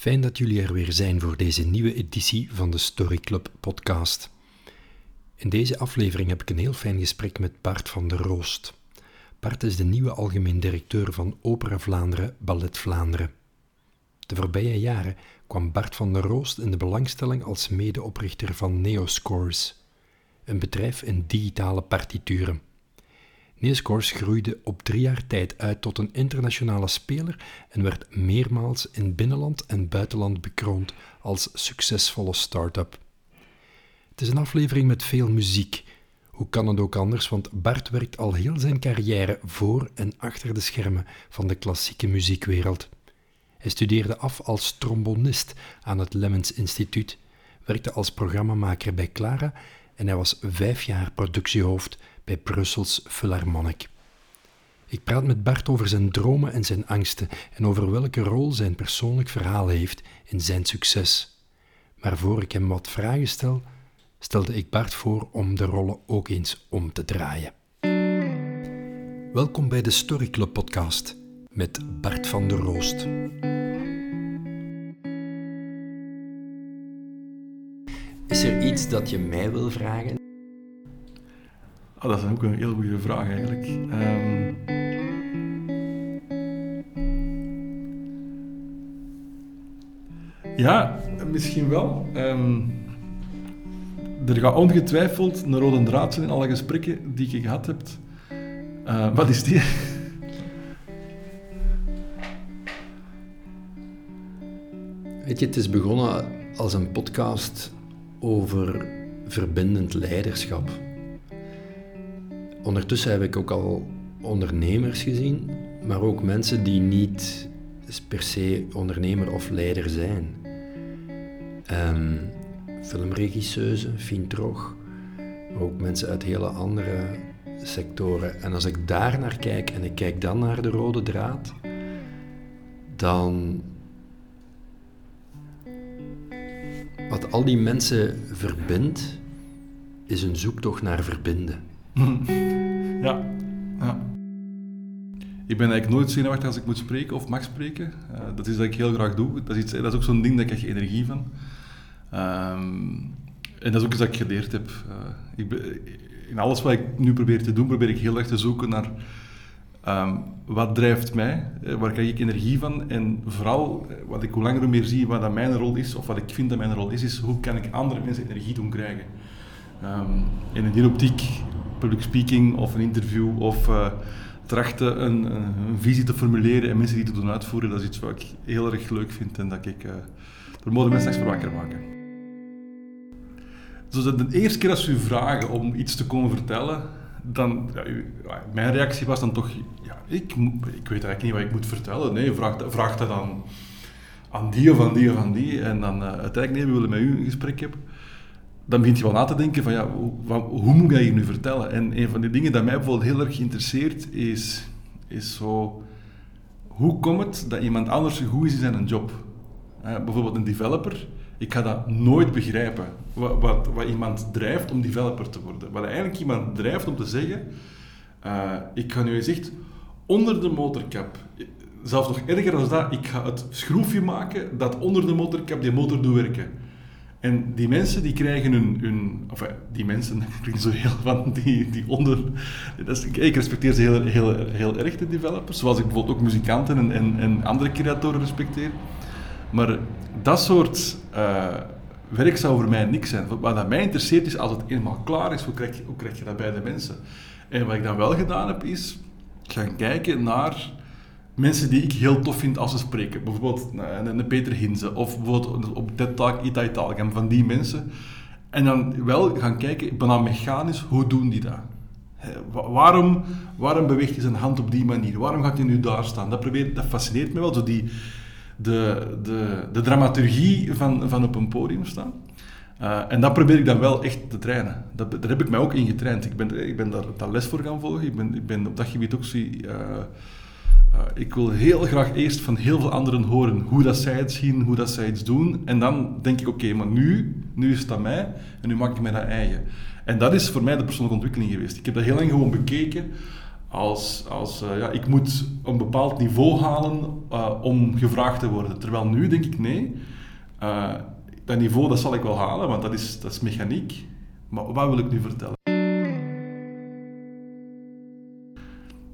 Fijn dat jullie er weer zijn voor deze nieuwe editie van de Story Club podcast. In deze aflevering heb ik een heel fijn gesprek met Bart van der Roost. Bart is de nieuwe algemeen directeur van Opera Vlaanderen, Ballet Vlaanderen. De voorbije jaren kwam Bart van der Roost in de belangstelling als medeoprichter van Neoscores, een bedrijf in digitale partituren. Neoscores groeide op drie jaar tijd uit tot een internationale speler en werd meermaals in binnenland en buitenland bekroond als succesvolle start-up. Het is een aflevering met veel muziek. Hoe kan het ook anders, want Bart werkt al heel zijn carrière voor en achter de schermen van de klassieke muziekwereld. Hij studeerde af als trombonist aan het Lemmens Instituut, werkte als programmamaker bij Clara en hij was vijf jaar productiehoofd bij Brussels Philharmonic. Ik praat met Bart over zijn dromen en zijn angsten en over welke rol zijn persoonlijk verhaal heeft in zijn succes. Maar voor ik hem wat vragen stel, stelde ik Bart voor om de rollen ook eens om te draaien. Welkom bij de Story Club podcast met Bart van der Roost. Is er iets dat je mij wil vragen? Oh, dat is ook een heel goede vraag eigenlijk. Um... Ja, misschien wel. Um... Er gaat ongetwijfeld een rode draad zijn in alle gesprekken die je gehad hebt. Uh, wat is die? Weet je, het is begonnen als een podcast over verbindend leiderschap. Ondertussen heb ik ook al ondernemers gezien, maar ook mensen die niet per se ondernemer of leider zijn. Um, filmregisseuse, Fien Trog, maar ook mensen uit hele andere sectoren. En als ik daar naar kijk en ik kijk dan naar de rode draad, dan. Wat al die mensen verbindt, is een zoektocht naar verbinden. ja, ja. Ik ben eigenlijk nooit zenuwachtig als ik moet spreken of mag spreken. Uh, dat is wat ik heel graag doe. Dat is, iets, dat is ook zo'n ding, dat ik energie van. Um, en dat is ook iets dat ik geleerd heb. Uh, ik in alles wat ik nu probeer te doen, probeer ik heel erg te zoeken naar um, wat drijft mij, uh, waar krijg ik energie van. En vooral, wat ik hoe langer hoe meer zie, wat dat mijn rol is, of wat ik vind dat mijn rol is, is hoe kan ik andere mensen energie doen krijgen. Um, en in die optiek public speaking of een interview of uh, trachten een, een, visie te formuleren en mensen die te doen uitvoeren, dat is iets wat ik heel erg leuk vind en dat ik, uh, daar mensen straks voor wakker maken. Dus de eerste keer als u vragen om iets te komen vertellen, dan, ja, u, mijn reactie was dan toch, ja, ik, ik weet eigenlijk niet wat ik moet vertellen. Nee, vraag, vraag dat dan aan die of aan die of aan die. En dan uh, uiteindelijk, nee, we willen met u een gesprek hebben dan begint je wel na te denken van ja, hoe, hoe moet ik dat nu vertellen? En een van de dingen dat mij bijvoorbeeld heel erg interesseert is, is zo, hoe komt het dat iemand anders goed is in zijn job? bijvoorbeeld een developer, ik ga dat nooit begrijpen, wat, wat, wat, iemand drijft om developer te worden. Wat eigenlijk iemand drijft om te zeggen, uh, ik ga nu eens echt onder de motorkap, zelfs nog erger dan dat, ik ga het schroefje maken dat onder de motorkap die motor doet werken. En die mensen die krijgen hun, of die mensen, dat klinkt zo heel van die, die onder, dat is, ik respecteer ze heel, heel, heel erg, de developers, zoals ik bijvoorbeeld ook muzikanten en, en, en andere creatoren respecteer. Maar dat soort uh, werk zou voor mij niks zijn. Wat mij interesseert is, als het eenmaal klaar is, hoe krijg, je, hoe krijg je dat bij de mensen? En wat ik dan wel gedaan heb, is gaan kijken naar mensen die ik heel tof vind als ze spreken. Bijvoorbeeld een Peter Hinze of bijvoorbeeld op TED Talk Ita. Van die mensen. En dan wel gaan kijken, bijna mechanisch, hoe doen die dat? Waarom, waarom beweegt hij zijn hand op die manier? Waarom gaat hij nu daar staan? Dat, probeer, dat fascineert me wel, zo die, de, de, de dramaturgie van, van op een podium staan. Uh, en dat probeer ik dan wel echt te trainen. Dat, daar heb ik mij ook in getraind. Ik ben, ik ben daar, daar les voor gaan volgen. Ik ben, ik ben op dat gebied ook uh, uh, ik wil heel graag eerst van heel veel anderen horen hoe dat zij het zien, hoe dat zij iets doen. En dan denk ik, oké, maar nu, nu is het aan mij en nu maak ik mij dat eigen. En dat is voor mij de persoonlijke ontwikkeling geweest. Ik heb dat heel lang gewoon bekeken als, als ja, ik moet een bepaald niveau halen om gevraagd te worden. Terwijl nu denk ik nee, dat niveau dat zal ik wel halen, want dat is, dat is mechaniek. Maar wat wil ik nu vertellen?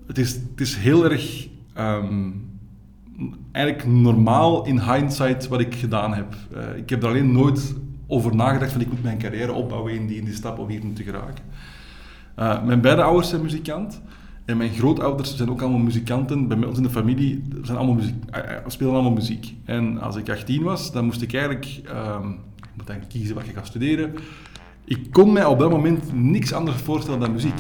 Het is, het is heel erg ehm, eigenlijk normaal in hindsight wat ik gedaan heb. Uh, ik heb er alleen nooit over nagedacht van ik moet mijn carrière opbouwen in die, in die stap om hier te geraken. Uh, mijn beide ouders zijn muzikant. En mijn grootouders zijn ook allemaal muzikanten. Bij ons in de familie zijn allemaal muziek, uh, spelen allemaal muziek. En als ik 18 was, dan moest ik eigenlijk, um, moet kiezen wat ik ga studeren. Ik kon mij op dat moment niks anders voorstellen dan muziek.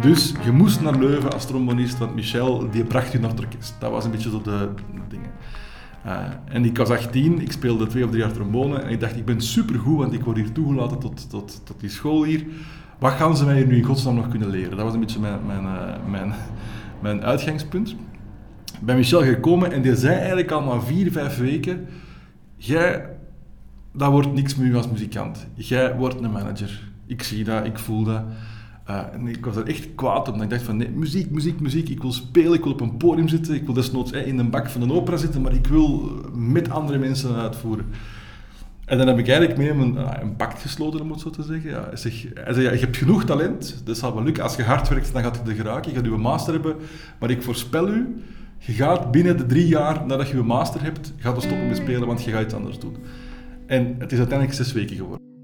Dus, je moest naar Leuven als trombonist, want Michel, die bracht je naar het orkest. Dat was een beetje zo de, dingen. Uh, en ik was 18, ik speelde twee of drie jaar trombone en ik dacht, ik ben supergoed, want ik word hier toegelaten tot, tot, tot die school hier. Wat gaan ze mij hier nu in godsnaam nog kunnen leren? Dat was een beetje mijn, mijn, uh, mijn, mijn uitgangspunt. Ik ben Michel gekomen en die zei eigenlijk al na vier, vijf weken, jij, dat wordt niks met u als muzikant. Jij wordt een manager. Ik zie dat, ik voel dat. Uh, en ik was er echt kwaad op. En ik dacht van, nee, muziek, muziek, muziek. Ik wil spelen, ik wil op een podium zitten. Ik wil desnoods eh, in een bak van een opera zitten, maar ik wil met andere mensen uitvoeren. En dan heb ik eigenlijk mee een, uh, een pact gesloten, om het zo te zeggen. Ja, hij, zei, ja, je hebt genoeg talent, dat zal wel lukken. Als je hard werkt, dan gaat je er geraken. Je gaat je master hebben. Maar ik voorspel u, je gaat binnen de drie jaar nadat je je master hebt, gaat stoppen met spelen, want je gaat iets anders doen. En het is uiteindelijk zes weken geworden.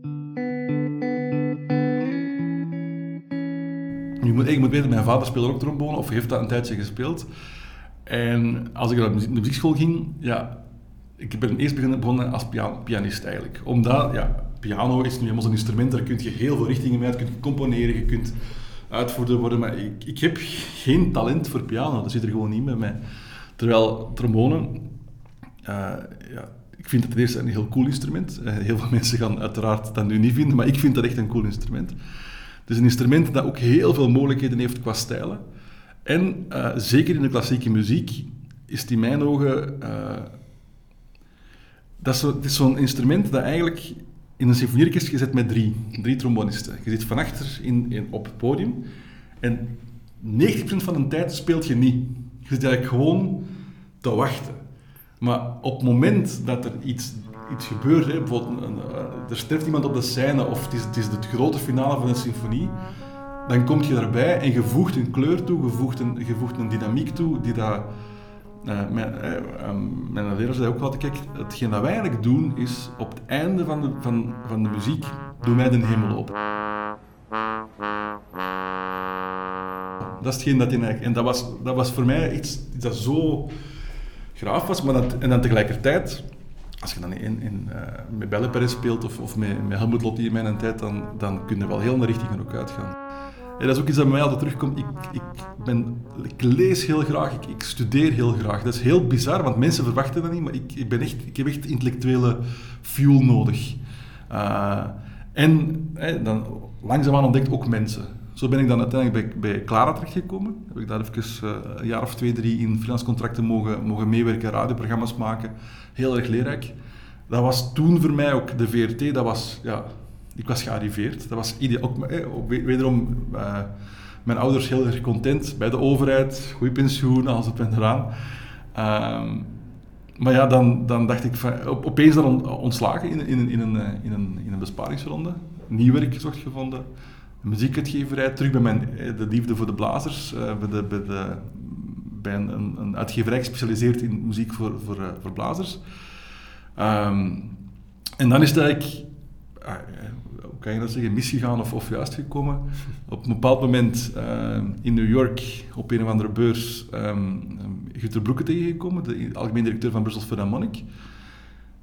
Nu moet, ik moet weten, mijn vader speelde ook trombone, of heeft dat een tijdje gespeeld. En als ik naar de muziekschool ging, ja, ik ben eerst begonnen als pianist eigenlijk. Omdat, ja, piano is nu helemaal een instrument, daar kun je heel veel richtingen mee uit, je kunt componeren, je kunt uitvoerder worden, maar ik, ik heb geen talent voor piano, dat zit er gewoon niet bij mij. Terwijl trombone, uh, ja, ik vind het ten eerste een heel cool instrument. Uh, heel veel mensen gaan uiteraard dat nu niet vinden, maar ik vind dat echt een cool instrument. Is een instrument dat ook heel veel mogelijkheden heeft qua stijlen. En uh, zeker in de klassieke muziek is het in mijn ogen... Uh, dat is zo, het is zo'n instrument dat eigenlijk in een symfonieorkest gezet met drie, drie trombonisten. Je zit van achter in, in, op het podium en 90% van de tijd speelt je niet. Je zit eigenlijk gewoon te wachten. Maar op het moment dat er iets iets gebeurt, hè, bijvoorbeeld een, eh, er sterft iemand op de scène of het is, het is het grote finale van een symfonie, dan kom je daarbij en je voegt een kleur toe, je voegt een, je een dynamiek toe die dat... Uh, mijn, uh, mijn leraar zei ook altijd, kijk, hetgeen dat wij eigenlijk doen is, op het einde van de, van, van de muziek, doen wij de hemel open. Dat is hetgeen dat je eigenlijk... En dat was, dat was voor mij iets, iets dat zo graaf was, maar dat, en dan tegelijkertijd als je dan in, in, uh, met speelt of, of met, met Helmut Lotti in mijn tijd, dan, dan kun je wel heel naar richtingen ook uitgaan. Dat is ook iets dat bij mij altijd terugkomt. Ik, ik, ben, ik lees heel graag, ik, ik, studeer heel graag. Dat is heel bizar, want mensen verwachten dat niet, maar ik, ik, ben echt, ik heb echt intellectuele fuel nodig. Uh, en eh, dan langzaamaan ontdekt ook mensen. Zo ben ik dan uiteindelijk bij, bij Clara terechtgekomen. Heb ik daar even uh, een jaar of twee, drie in freelance contracten mogen, mogen meewerken, radioprogramma's maken heel erg leerrijk. Dat was toen voor mij ook de VRT, dat was, ja, ik was gearriveerd. Dat was ideaal. Ook, eh, wederom, uh, mijn ouders heel erg content bij de overheid, goed pensioen, alles op en eraan. Uh, maar ja, dan, dan dacht ik, opeens dan ontslagen in, in, in, een, eh, in, een, in een besparingsronde. Nieuw werk gezocht gevonden. Muziekuitgeverij, terug bij mijn, de liefde voor de blazers, uh, bij de, een, een uitgeverij gespecialiseerd in muziek voor, voor, uh, voor blazers. Um, en dan is het eigenlijk, uh, hoe kan je dat zeggen, misgegaan of, of juist gekomen. Op een bepaald moment in New York op een of andere beurs um, Guter Broeke tegengekomen, de algemeen directeur van Brussels Philharmonic.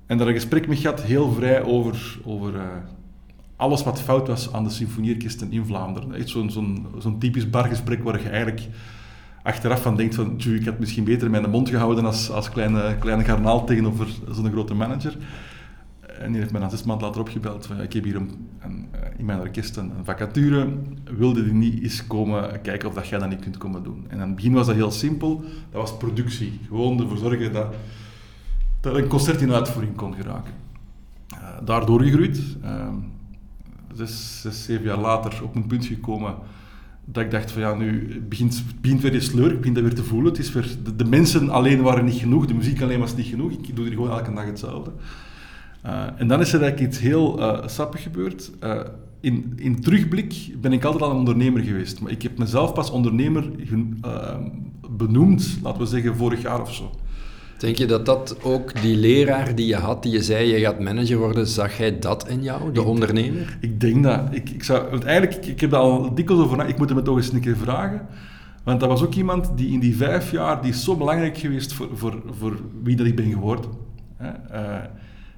En daar een gesprek mee gehad, heel vrij over, over alles wat fout was aan de symfonieorkesten in Vlaanderen. Echt zo'n zo'n zo'n typisch bargesprek waar je eigenlijk achteraf van denkt van, ik had misschien beter mijn mond gehouden als, als kleine, kleine garnaal tegenover zo'n grote manager. En die heeft mij na zes maanden later opgebeld van, ik heb hier een, een, in mijn orkest een, vacature, wilde die niet eens komen kijken of dat jij dat niet kunt komen doen. En aan het begin was dat heel simpel, dat was productie. Gewoon ervoor zorgen dat, dat een concert in uitvoering kon geraken. Uh, daardoor gegroeid. Uh, zes, zeven jaar later op een punt gekomen dat ik dacht van ja, nu begint, begint weer eens sleur, ik begin dat weer te voelen. Het is weer, de, mensen alleen waren niet genoeg, de muziek alleen was niet genoeg. Ik doe hier gewoon elke dag hetzelfde. Uh, en dan is er eigenlijk iets heel uh, sappig gebeurd. Uh, in, in terugblik ben ik altijd al een ondernemer geweest. Maar ik heb mezelf pas ondernemer benoemd, laten we zeggen, vorig jaar of zo. Denk je dat dat ook die leraar die je had, die je zei je gaat manager worden, zag hij dat in jou, de ondernemer? Ik denk dat. Ik, ik zou, want eigenlijk, ik, ik heb daar al dikwijls over Ik moet hem toch eens een keer vragen. Want dat was ook iemand die in die vijf jaar, die is zo belangrijk geweest voor, voor, voor wie dat ik ben geworden. Uh,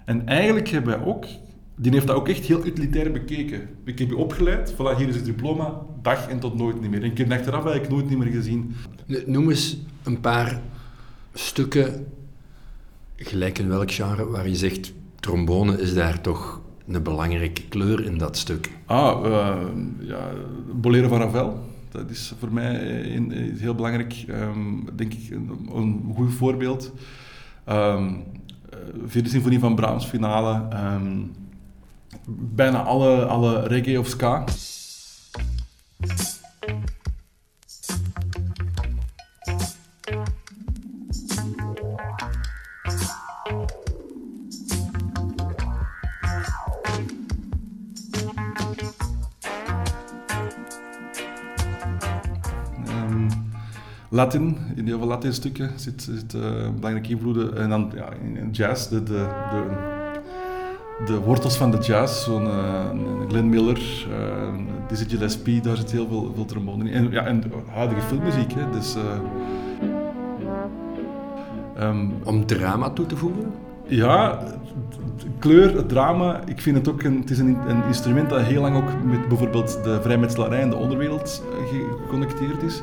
en eigenlijk hebben wij ook, die heeft dat ook echt heel utilitair bekeken. Ik heb je opgeleid, voilà, hier is het diploma, dag en tot nooit niet meer. En ik heb achteraf eigenlijk nooit niet meer gezien. Noem eens een paar stukken, gelijk in welk genre, waar je zegt, trombone is daar toch een belangrijke kleur in dat stuk? Ah, uh, ja, Bolero van Ravel. Dat is voor mij in, in heel belangrijk, um, denk ik, een, een goed voorbeeld. Um, vierde symfonie van Brahms finale. Um, bijna alle, alle reggae of ska. Latin, in heel veel Latin-stukken zit, zit uh, belangrijke invloeden. En dan ja, in jazz, de, de, de, de wortels van de jazz, zo'n uh, Glenn Miller, uh, Dizzy Gillespie, daar zit heel veel, veel trombone in. En, ja, en huidige filmmuziek, hè, dus... Um, Om drama toe te voegen? Ja, kleur, het drama, ik vind het ook een, het is een, een instrument dat heel lang ook met bijvoorbeeld de vrijmetselarij en de onderwereld geconnecteerd is.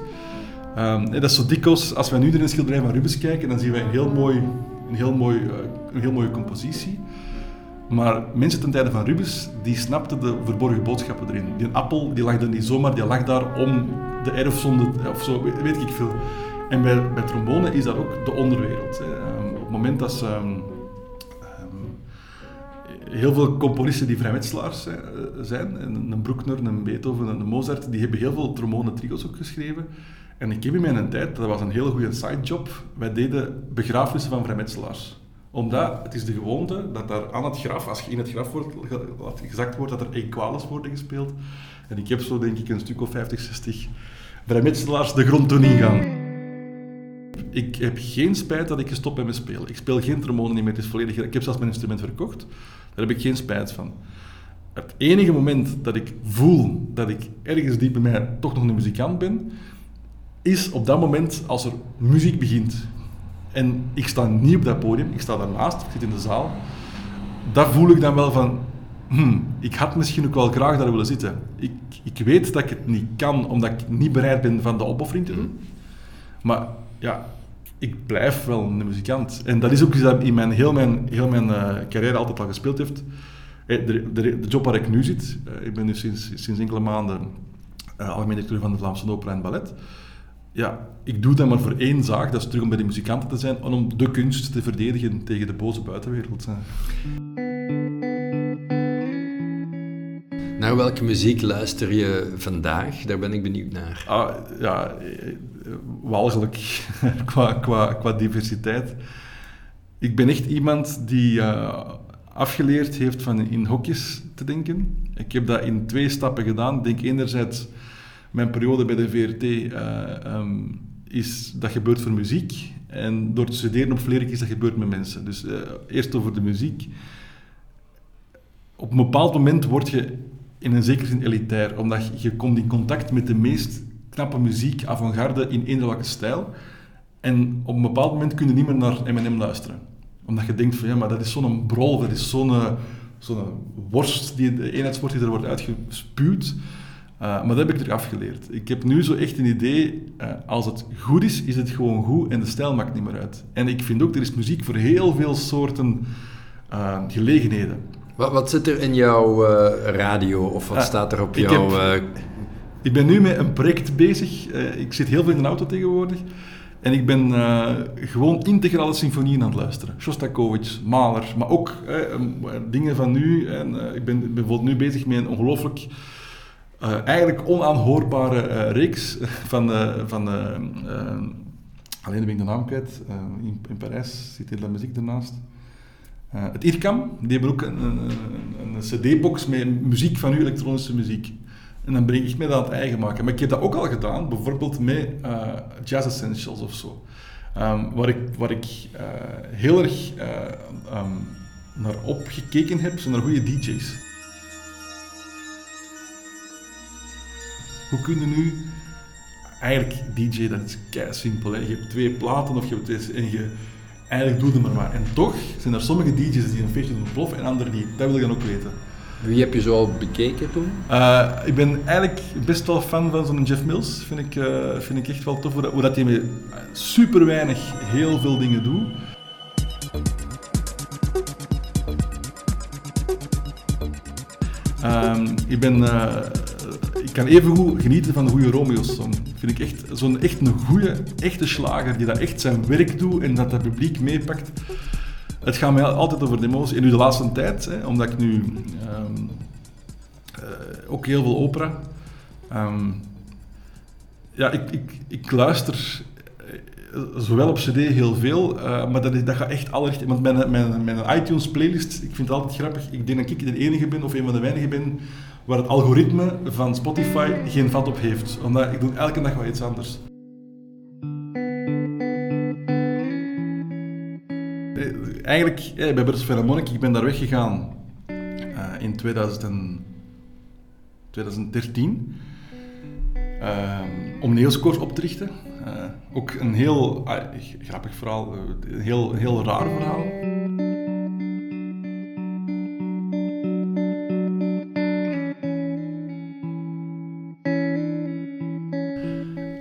Um, dat is zo dikwijls, als wij nu naar een schilderij van Rubens kijken, dan zien wij een heel, mooi, een heel, mooi, uh, een heel mooie compositie. Maar mensen ten tijde van Rubens, die snapten de verborgen boodschappen erin. Die appel, die lag er niet zomaar, die lag daar om de erfzonde, of zo, weet, ik veel. En bij, bij trombone is dat ook de onderwereld. Um, op het moment dat ze... Um, heel veel componisten die vrijmetselaars eh, zijn, een Bruckner, een Beethoven, een Mozart, die hebben heel veel trombone trios ook geschreven. En ik heb in mijn tijd, dat was een hele goede sidejob, wij deden begrafenissen van vrijmetselaars. Omdat het is de gewoonte dat daar aan het graf, als je in het graf wordt, gezakt wordt, dat er equales worden gespeeld. En ik heb zo denk ik een stuk of 50, 60 vrijmetselaars de grond toen ingaan. Ik heb geen spijt dat ik gestopt ben met spelen. Ik speel geen trombone niet meer, het is volledig... Ik heb zelfs mijn instrument verkocht. Daar heb ik geen spijt van. Het enige moment dat ik voel dat ik ergens diep in mij toch nog een muzikant ben, is op dat moment als er muziek begint en ik sta niet op dat podium, ik sta daarnaast, ik zit in de zaal, dat voel ik dan wel van, hmm, ik had misschien ook wel graag daar willen zitten. Ik, ik weet dat ik het niet kan, omdat ik niet bereid ben van de opoffering te doen. Maar ja, ik blijf wel een muzikant. En dat is ook iets dat in mijn, heel mijn, heel mijn uh, carrière altijd al gespeeld heeft. De, de, de, job waar ik nu zit, uh, ik ben nu sinds, sinds enkele maanden uh, algemeen directeur van de Vlaamse Opera en Ballet ja, ik doe dat maar voor één zaak, dat is terug om bij de muzikanten te zijn en om de kunst te verdedigen tegen de boze buitenwereld. Naar welke muziek luister je vandaag? Daar ben ik benieuwd naar. Ah, ja, walgelijk qua, qua, qua diversiteit. Ik ben echt iemand die uh, afgeleerd heeft van in hokjes te denken. Ik heb dat in twee stappen gedaan. Ik denk enerzijds mijn periode bij de VRT eh, ehm, is, dat gebeurt voor muziek. En door te studeren op Vlerik is dat gebeurt met mensen. Dus uh, eerst over de muziek. Op een bepaald moment word je in een zekere zin elitair, omdat je komt in contact met de meest knappe muziek, avant-garde, in eender stijl. En op een bepaald moment kun je niet meer naar M&M luisteren. Omdat je denkt van, ja, maar dat is zo'n brol, dat is zo'n zo'n worst, die, de eenheidsworst die er wordt uitgespuwd. Uh, maar dat heb ik eraf geleerd. Ik heb nu zo echt een idee, uh, als het goed is, is het gewoon goed en de stijl maakt niet meer uit. En ik vind ook, er is muziek voor heel veel soorten uh, gelegenheden. Wat, wat zit er in jouw eh, radio of wat staat er op ik jouw... heb- eh, Ik ben nu met een project bezig. Eh, ik zit heel veel in de auto tegenwoordig. En ik ben eh, gewoon integrale symfonieën aan het luisteren. Shostakovich, Mahler, maar ook eh, eh, dingen van nu. En, eh, ik ben, ben bijvoorbeeld nu bezig met een ongelooflijk, eh, eigenlijk onaanhoorbare eh, reeks van, eh, van alleen ben ik de naam kwijt, in, in Parijs zit hier de muziek ernaast. Het IRCAM, die hebben ook een, een, een, cd-box met muziek van nu, elektronische muziek. En dan breng ik me dat aan het eigen maken. Maar ik heb dat ook al gedaan, bijvoorbeeld met Jazz Essentials of zo. Ehm, waar ik, waar ik heel erg ehm, naar opgekeken heb, zijn naar goede DJ's. Hoe kun je nu... Eigenlijk, DJ, dat is kei simpel. Hè? Je hebt twee platen of je hebt deze, en je... Eigenlijk doe je maar maar. En toch zijn er sommige DJ's die een feestje doen ploffen en anderen niet. Dat wil ik dan ook weten. wie heb je zo al bekeken toen? Uh, ik ben eigenlijk best wel fan van zo'n Jeff Mills. Vind ik, uh, vind ik echt wel tof hoe dat, hoe dat hij met super weinig heel veel dingen doet. Um, ik, ben, ik kan even goed genieten van een goede Romeo-song. Vind ik echt zo'n echt een goede, echte slager die dat echt zijn werk doet en dat het publiek meepakt. Het gaat mij altijd over de emotie. En nu de laatste tijd, hè, omdat ik nu um, uh, ook heel veel opera. Um, ja, ik, ik, ik luister zowel op CD heel veel, uh, maar dat, dat gaat echt alle richting. Want mijn, mijn, mijn iTunes playlist, ik vind het altijd grappig. Ik denk dat ik de enige ben, of een van de weinigen ben, waar het algoritme van Spotify geen vat op heeft. Omdat ik doe elke dag wel iets anders. Eigenlijk, bij Brussels Philharmonic, ik ben daar weggegaan uh, in 2000 en 2013 uh, om neoscores op te richten. Ook een heel uh, grappig verhaal, een heel, heel raar verhaal.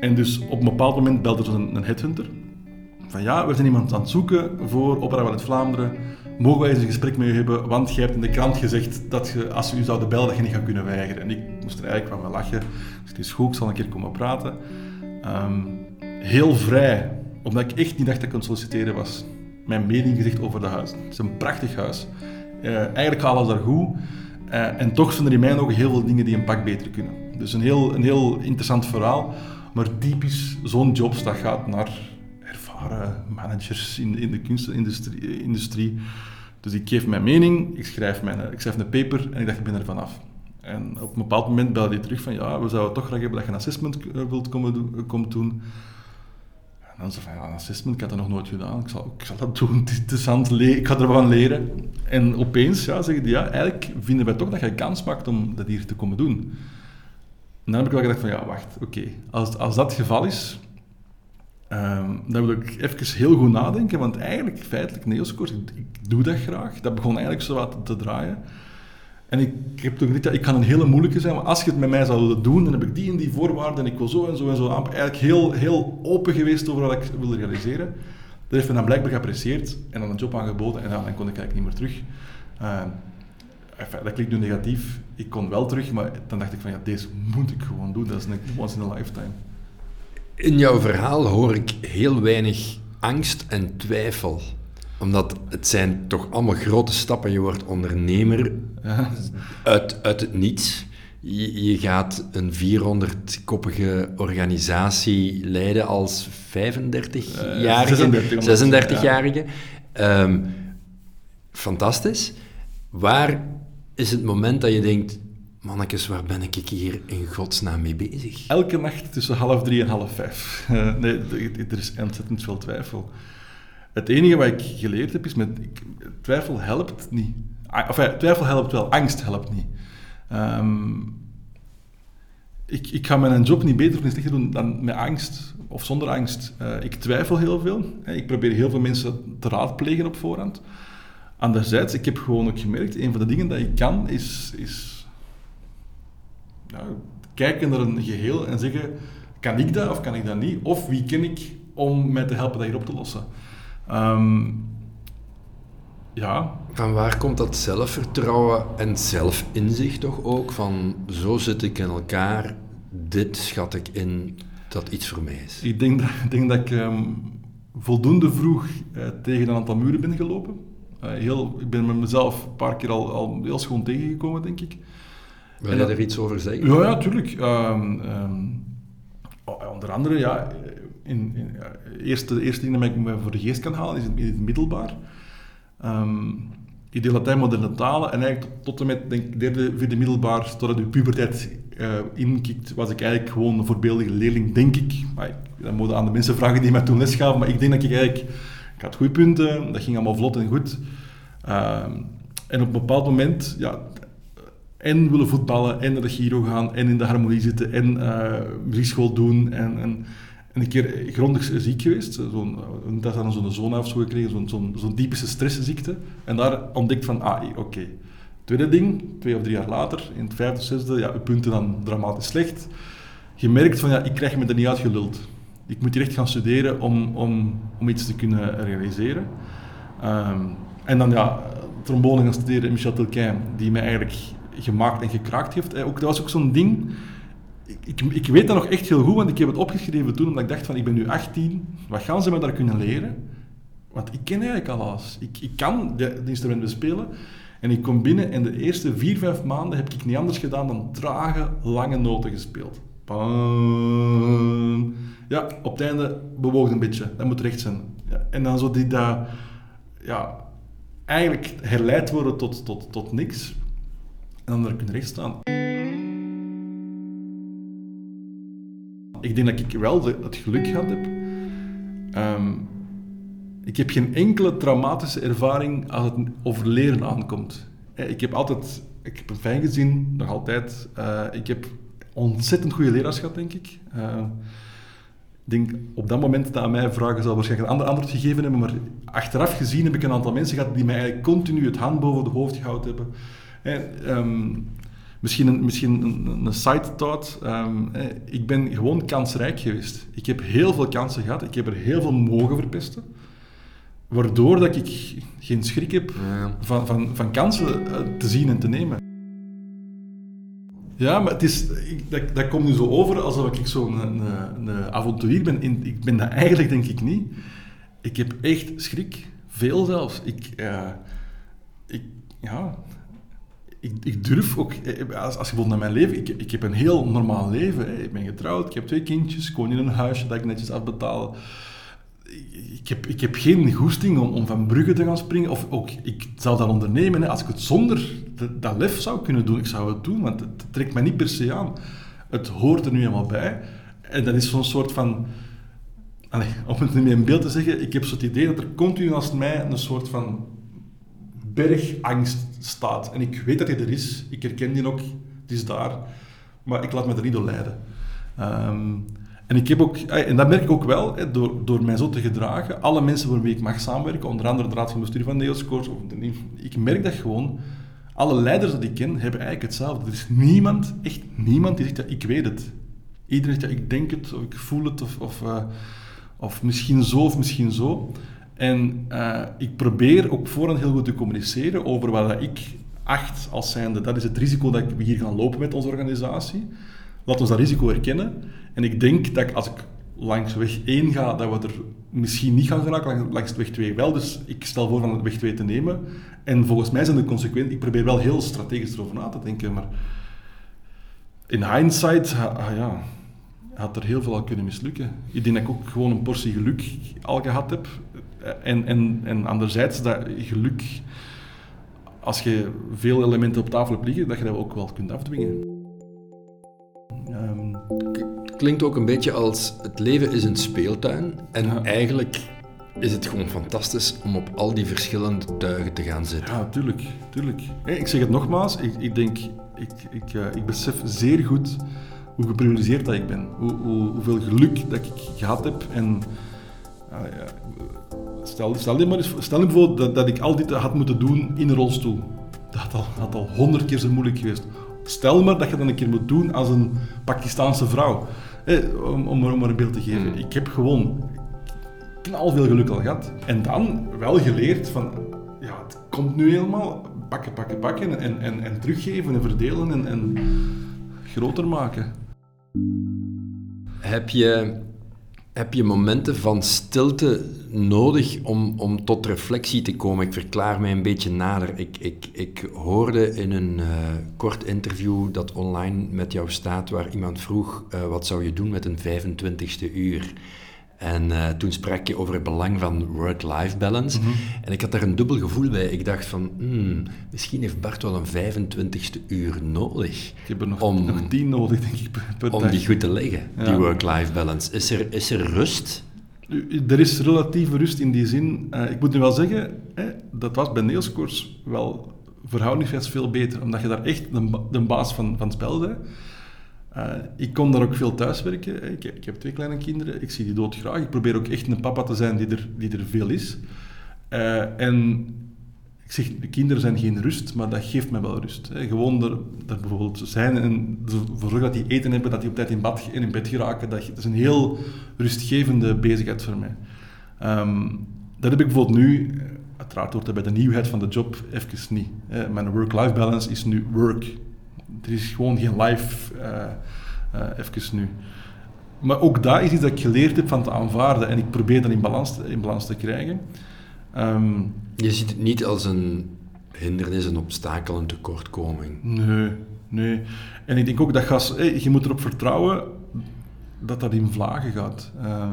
En dus op een bepaald moment belde er een, een headhunter. Van ja, we zijn iemand aan het zoeken voor Opera Ballet Vlaanderen. Mogen wij eens een gesprek met u hebben? Want jij hebt in de krant gezegd dat je, als we u zouden bellen, dat je niet gaat kunnen weigeren. En ik moest er eigenlijk van me lachen. Dus het is goed, ik zal een keer komen praten. Um, heel vrij, omdat ik echt niet dacht dat ik het solliciteren was. Mijn mening gezegd over dat huis. Het is een prachtig huis. Uh, eigenlijk gaat alles daar goed. Uh, en toch zijn er in mijn ogen heel veel dingen die een pak beter kunnen. Dus een heel, een heel interessant verhaal. Maar typisch zo'n job dat gaat naar ervaren managers in, in de kunstindustrie. Industrie. Dus ik geef mijn mening, ik schrijf, mijn, ik schrijf een paper en ik dacht, ik ben er vanaf. En op een bepaald moment belde hij terug van, ja, we zouden toch graag hebben dat je een assessment wilt komen, doen, komen doen. En dan zei van, ja, een assessment, ik had dat nog nooit gedaan, ik zal, ik zal dat doen, het is interessant, ik ga ervan leren. En opeens ja, zeggen die, ja, eigenlijk vinden wij toch dat je kans maakt om dat hier te komen doen. En dan heb ik wel gedacht van, ja, wacht, oké, als, als dat het geval is, um, dan wil ik even heel goed nadenken, want eigenlijk, feitelijk, neoscores, ik, ik doe dat graag. Dat begon eigenlijk zo wat te draaien. En ik, heb toen gezegd, ik kan een hele moeilijke zijn, maar als je het met mij zou doen, dan heb ik die en die voorwaarden en ik wil zo en zo en zo. Eigenlijk heel, heel open geweest over wat ik wil realiseren. Dat heeft me dan blijkbaar geapprecieerd en dan een job aangeboden en dan, kon ik eigenlijk niet meer terug. Uh, enfin, dat klinkt nu negatief. Ik kon wel terug, maar dan dacht ik van ja, deze moet ik gewoon doen. Dat is een once in a lifetime. In jouw verhaal hoor ik heel weinig angst en twijfel omdat het zijn toch allemaal grote stappen. Je wordt ondernemer ja. uit, uit het niets. Je, je gaat een 400-koppige organisatie leiden als 35-jarige, uh, 36-jarige. Ja. Um, fantastisch. Waar is het moment dat je denkt... Mannekes, waar ben ik hier in godsnaam mee bezig? Elke nacht tussen half drie en half vijf. Uh, nee, er is ontzettend veel twijfel. Het enige wat ik geleerd heb is, met, twijfel helpt niet. Enfin, twijfel helpt wel, angst helpt niet. Um, ik, ik ga mijn job niet beter of niet slechter doen dan met angst of zonder angst. Uh, ik twijfel heel veel. Ik probeer heel veel mensen te raadplegen op voorhand. Anderzijds, ik heb gewoon ook gemerkt, een van de dingen dat ik kan, is, is nou, kijken naar een geheel en zeggen, kan ik dat of kan ik dat niet? Of wie ken ik om mij te helpen dat hier op te lossen? Um, ja. Van waar komt dat zelfvertrouwen en zelfinzicht toch ook? Van zo zit ik in elkaar, dit schat ik in dat iets voor mij is. Ik denk dat ik, denk dat ik ehm, voldoende vroeg uh, tegen een aantal muren ben gelopen. Uh, heel, ik ben met mezelf een paar keer al, al heel schoon tegengekomen, denk ik. Wil je er iets over zeggen? Ja, ja, tuurlijk. Um, um, onder andere, ja, in, in, eerste, eerste ding dat ik me voor de geest kan halen is in het middelbaar. Um, ik deed Latijn moderne talen en eigenlijk tot, tot en met denk, derde, vierde middelbaar, totdat de puberteit uh, inkikt, was ik eigenlijk gewoon een voorbeeldige leerling, denk ik. Maar ik, dat moet aan de mensen vragen die mij toen les gaven, maar ik denk dat ik eigenlijk... Ik had goede punten, dat ging allemaal vlot en goed. Uh, en op een bepaald moment, ja, en willen voetballen, en naar de Giro gaan, en in de harmonie zitten, en uh, muziekschool doen, en, en en een keer grondig ziek geweest. Zo'n, dat dan zo'n zoonafzoek gekregen, zo'n, zo'n, typische stressziekte. En daar ontdekt van, ah, oké. Tweede ding, twee of drie jaar later, in het vijfde, zesde, ja, uw punten dan dramatisch slecht. Je merkt van, ja, ik krijg me er niet uitgeluld. Ik moet hier echt gaan studeren om, om, om iets te kunnen realiseren. Um, en dan, ja, trombone gaan studeren, Michel Tilquin, die mij eigenlijk gemaakt en gekraakt heeft. Ook, dat was ook zo'n ding ik, ik, weet dat nog echt heel goed, want ik heb het opgeschreven toen, omdat ik dacht van, ik ben nu 18, wat gaan ze me daar kunnen leren? Want ik ken eigenlijk al alles. Ik, ik kan de instrumenten bespelen. En ik kom binnen en de eerste vier, vijf maanden heb ik niet anders gedaan dan trage, lange noten gespeeld. Ja, op het einde bewoog een beetje. Dat moet recht zijn. Ja, en dan zo die dat, ja, eigenlijk herleid worden tot, tot, tot niks. En dan daar kunnen recht staan. Ik denk dat ik wel het geluk gehad heb. Um, ik heb geen enkele traumatische ervaring als het over leren aankomt. Ik heb altijd, ik heb een fijn gezin, nog altijd. Uh, ik heb ontzettend goede leraars gehad, denk ik. Uh, ik denk op dat moment dat aan mij vragen zal waarschijnlijk een ander antwoord gegeven hebben, maar achteraf gezien heb ik een aantal mensen gehad die mij eigenlijk continu het hand boven het hoofd gehouden hebben. Um, Misschien een, misschien een, een side thought. Um, ik ben gewoon kansrijk geweest. Ik heb heel veel kansen gehad. Ik heb er heel veel mogen verpesten. Waardoor dat ik geen schrik heb van, van, van kansen eh, te zien en te nemen. Ja, maar het is, dat, komt nu zo over alsof ik zo'n een, een, een, avonturier ben. ik ben dat eigenlijk denk ik niet. Ik heb echt schrik. Veel zelfs. Ik, uh, ik, ja, ik, ik, durf ook, eh, als, als je bijvoorbeeld naar mijn leven, ik, ik heb een heel normaal leven. Ik ben getrouwd, ik heb twee kindjes, ik woon in een huisje dat ik netjes afbetaal. Ik heb, ik heb geen goesting om, om van bruggen te gaan springen. Of ook, ik zou dat ondernemen. Hè. Als ik het zonder dat, lef zou kunnen doen, ik zou het doen, want het trekt mij niet per se aan. Het hoort er nu helemaal bij. En dat is zo'n soort van... Om het nu in beeld te zeggen, ik heb zo het idee dat er continu naast mij een soort van bergangst staat. En ik weet dat hij er is. Ik herken die ook. Het is daar. Maar ik laat me er niet door leiden. Um, en, ik heb ook, en dat merk ik ook wel, door, door mij zo te gedragen. Alle mensen waarmee ik mag samenwerken, onder andere de raad van bestuur van Neoscoors, ik merk dat gewoon, alle leiders die ik ken, hebben eigenlijk hetzelfde. Er is niemand, echt niemand, die zegt, ja, ik weet het. Iedereen zegt, ja, ik denk het, of ik voel het, of, of, uh, of misschien zo, of misschien zo. En uh, ik probeer ook voorhand heel goed te communiceren over wat ik acht als zijnde, dat is het risico dat we hier gaan lopen met onze organisatie. Laat ons dat risico herkennen. En ik denk dat ik, als ik langs weg 1 ga, dat we er misschien niet gaan geraken, langs weg 2 wel. Dus ik stel voor van weg 2 te nemen. En volgens mij zijn de consequenties... Ik probeer wel heel strategisch erover na te denken, maar... In hindsight, ja, had er heel veel al kunnen mislukken. Ik denk dat ik ook gewoon een portie geluk al gehad heb. En, en, en anderzijds dat geluk, als je veel elementen op tafel hebt liggen, dat je dat ook wel kunt afdwingen. Um, Klinkt ook een beetje als het leven is een speeltuin en eigenlijk is het gewoon fantastisch om op al die verschillende tuigen te gaan zitten. Ja, tuurlijk. tuurlijk. ik zeg het nogmaals, ik, ik denk, ik, ik, uh, ik besef zeer goed hoe geprivilegeerd dat ik ben. Hoe, hoe, hoeveel geluk dat ik gehad heb en uh, ja, Stel, stel, je maar eens, stel je voor dat, dat ik al dit had moeten doen in een rolstoel. Dat had al, had al honderd keer zo moeilijk geweest. Stel maar dat je dat een keer moet doen als een Pakistaanse vrouw. om, om, om maar een beeld te geven. Hmm. Ik heb gewoon knal veel geluk al gehad. En dan wel geleerd van, ja, het komt nu helemaal. Pakken, pakken, pakken en, en, en teruggeven en verdelen en, en groter maken. Heb je, heb je momenten van stilte nodig om, om tot reflectie te komen? Ik verklaar mij een beetje nader. Ik, ik, ik hoorde in een uh, kort interview dat online met jou staat, waar iemand vroeg, uh, wat zou je doen met een 25ste uur? En uh, toen sprak je over het belang van work-life balance. Mm -hmm. En ik had daar een dubbel gevoel bij. Ik dacht van, hmm, misschien heeft Bart wel een 25ste uur nodig. Ik heb er nog, om, nog tien nodig, denk ik, per Om dag. die goed te leggen, ja. die work-life balance. Is er, is er rust? Er is relatieve rust in die zin. Uh, ik moet nu wel zeggen, hè, dat was bij Neelscoors wel verhoudingsgewijs veel beter. Omdat je daar echt de, de baas van, van het spel bent. Uh, ik kon daar ook veel thuiswerken. Ik, ik, heb twee kleine kinderen, ik zie die dood graag. Ik probeer ook echt een papa te zijn die er, die er veel is. Uh, en ik zeg, de kinderen zijn geen rust, maar dat geeft me wel rust. Hè. Gewoon er, er bijvoorbeeld zijn en ervoor zorgen dat die eten hebben, dat die op tijd in bad in bed geraken. Dat, is een heel rustgevende bezigheid voor mij. Um, dat heb ik bijvoorbeeld nu, uiteraard hoort dat bij de nieuwheid van de job, even niet. Hè. Mijn work-life balance is nu work. Er is gewoon geen live, uh, uh, even nu. Maar ook dat is iets dat ik geleerd heb van te aanvaarden en ik probeer dat in balans, in balans te krijgen. Um, je ziet het niet als een hindernis, een obstakel, een tekortkoming. Nee, nee. En ik denk ook dat gas, hey, je moet erop vertrouwen dat dat in vlagen gaat. Uh,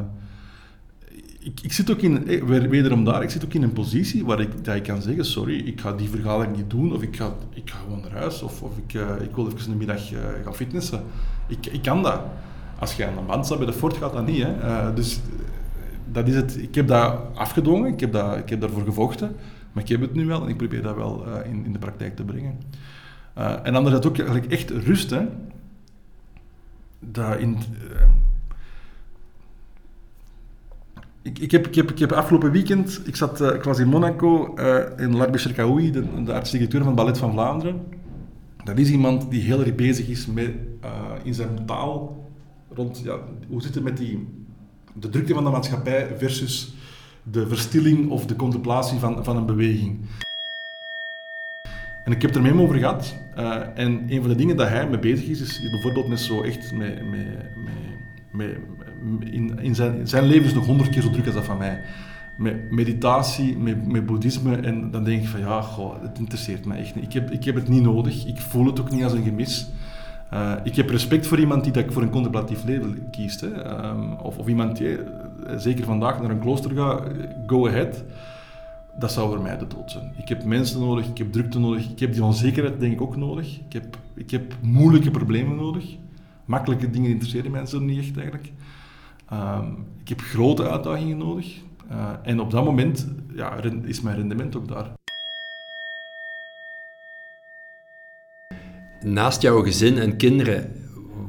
ik, ik, zit ook in, wederom daar, ik zit ook in een positie waar ik, dat kan zeggen, sorry, ik ga die vergadering niet doen, of ik ga, ik ga gewoon naar huis, of, of ik, uh, ik wil even een middag uh, gaan fitnessen. Ik, ik kan dat. Als je aan de band staat bij de fort, gaat dat niet. Hè. Dus dat is het. Ik heb dat afgedwongen, ik heb, dat, ik heb daarvoor gevochten, maar ik heb het nu wel en ik probeer dat wel in, in de praktijk te brengen. en anderzijds ook eigenlijk echt rust, hè. In ik, ik, heb, ik, heb, afgelopen weekend, ik, zat, uh, ik was in Monaco, uh, in Larbi Cherkaoui, de, de artistieke directeur van Ballet van Vlaanderen. Dat is iemand die heel erg bezig is met uh, in zijn taal, rond, ja, hoe zit het met die, de drukte van de maatschappij versus de verstilling of de contemplatie van, van een beweging. En ik heb er met hem over gehad. en een van de dingen dat hij mee bezig is, is bijvoorbeeld met zo echt met, met, met, met in, in zijn, zijn leven is nog honderd keer zo druk als dat van mij. Met meditatie, met, met boeddhisme. En dan denk ik van ja, goh, het interesseert mij echt niet. Ik heb, ik heb het niet nodig. Ik voel het ook niet als een gemis. Uh, ik heb respect voor iemand die dat voor een contemplatief leven kiest. Hè. Um, of, of iemand die, zeker vandaag, naar een klooster gaat, go ahead. Dat zou voor mij de dood zijn. Ik heb mensen nodig, ik heb drukte nodig, ik heb die onzekerheid denk ik ook nodig. Ik heb, ik heb moeilijke problemen nodig. Makkelijke dingen interesseren mensen niet echt eigenlijk. Um, ik heb grote uitdagingen nodig. Uh, en op dat moment ja, is mijn rendement ook daar. Naast jouw gezin en kinderen,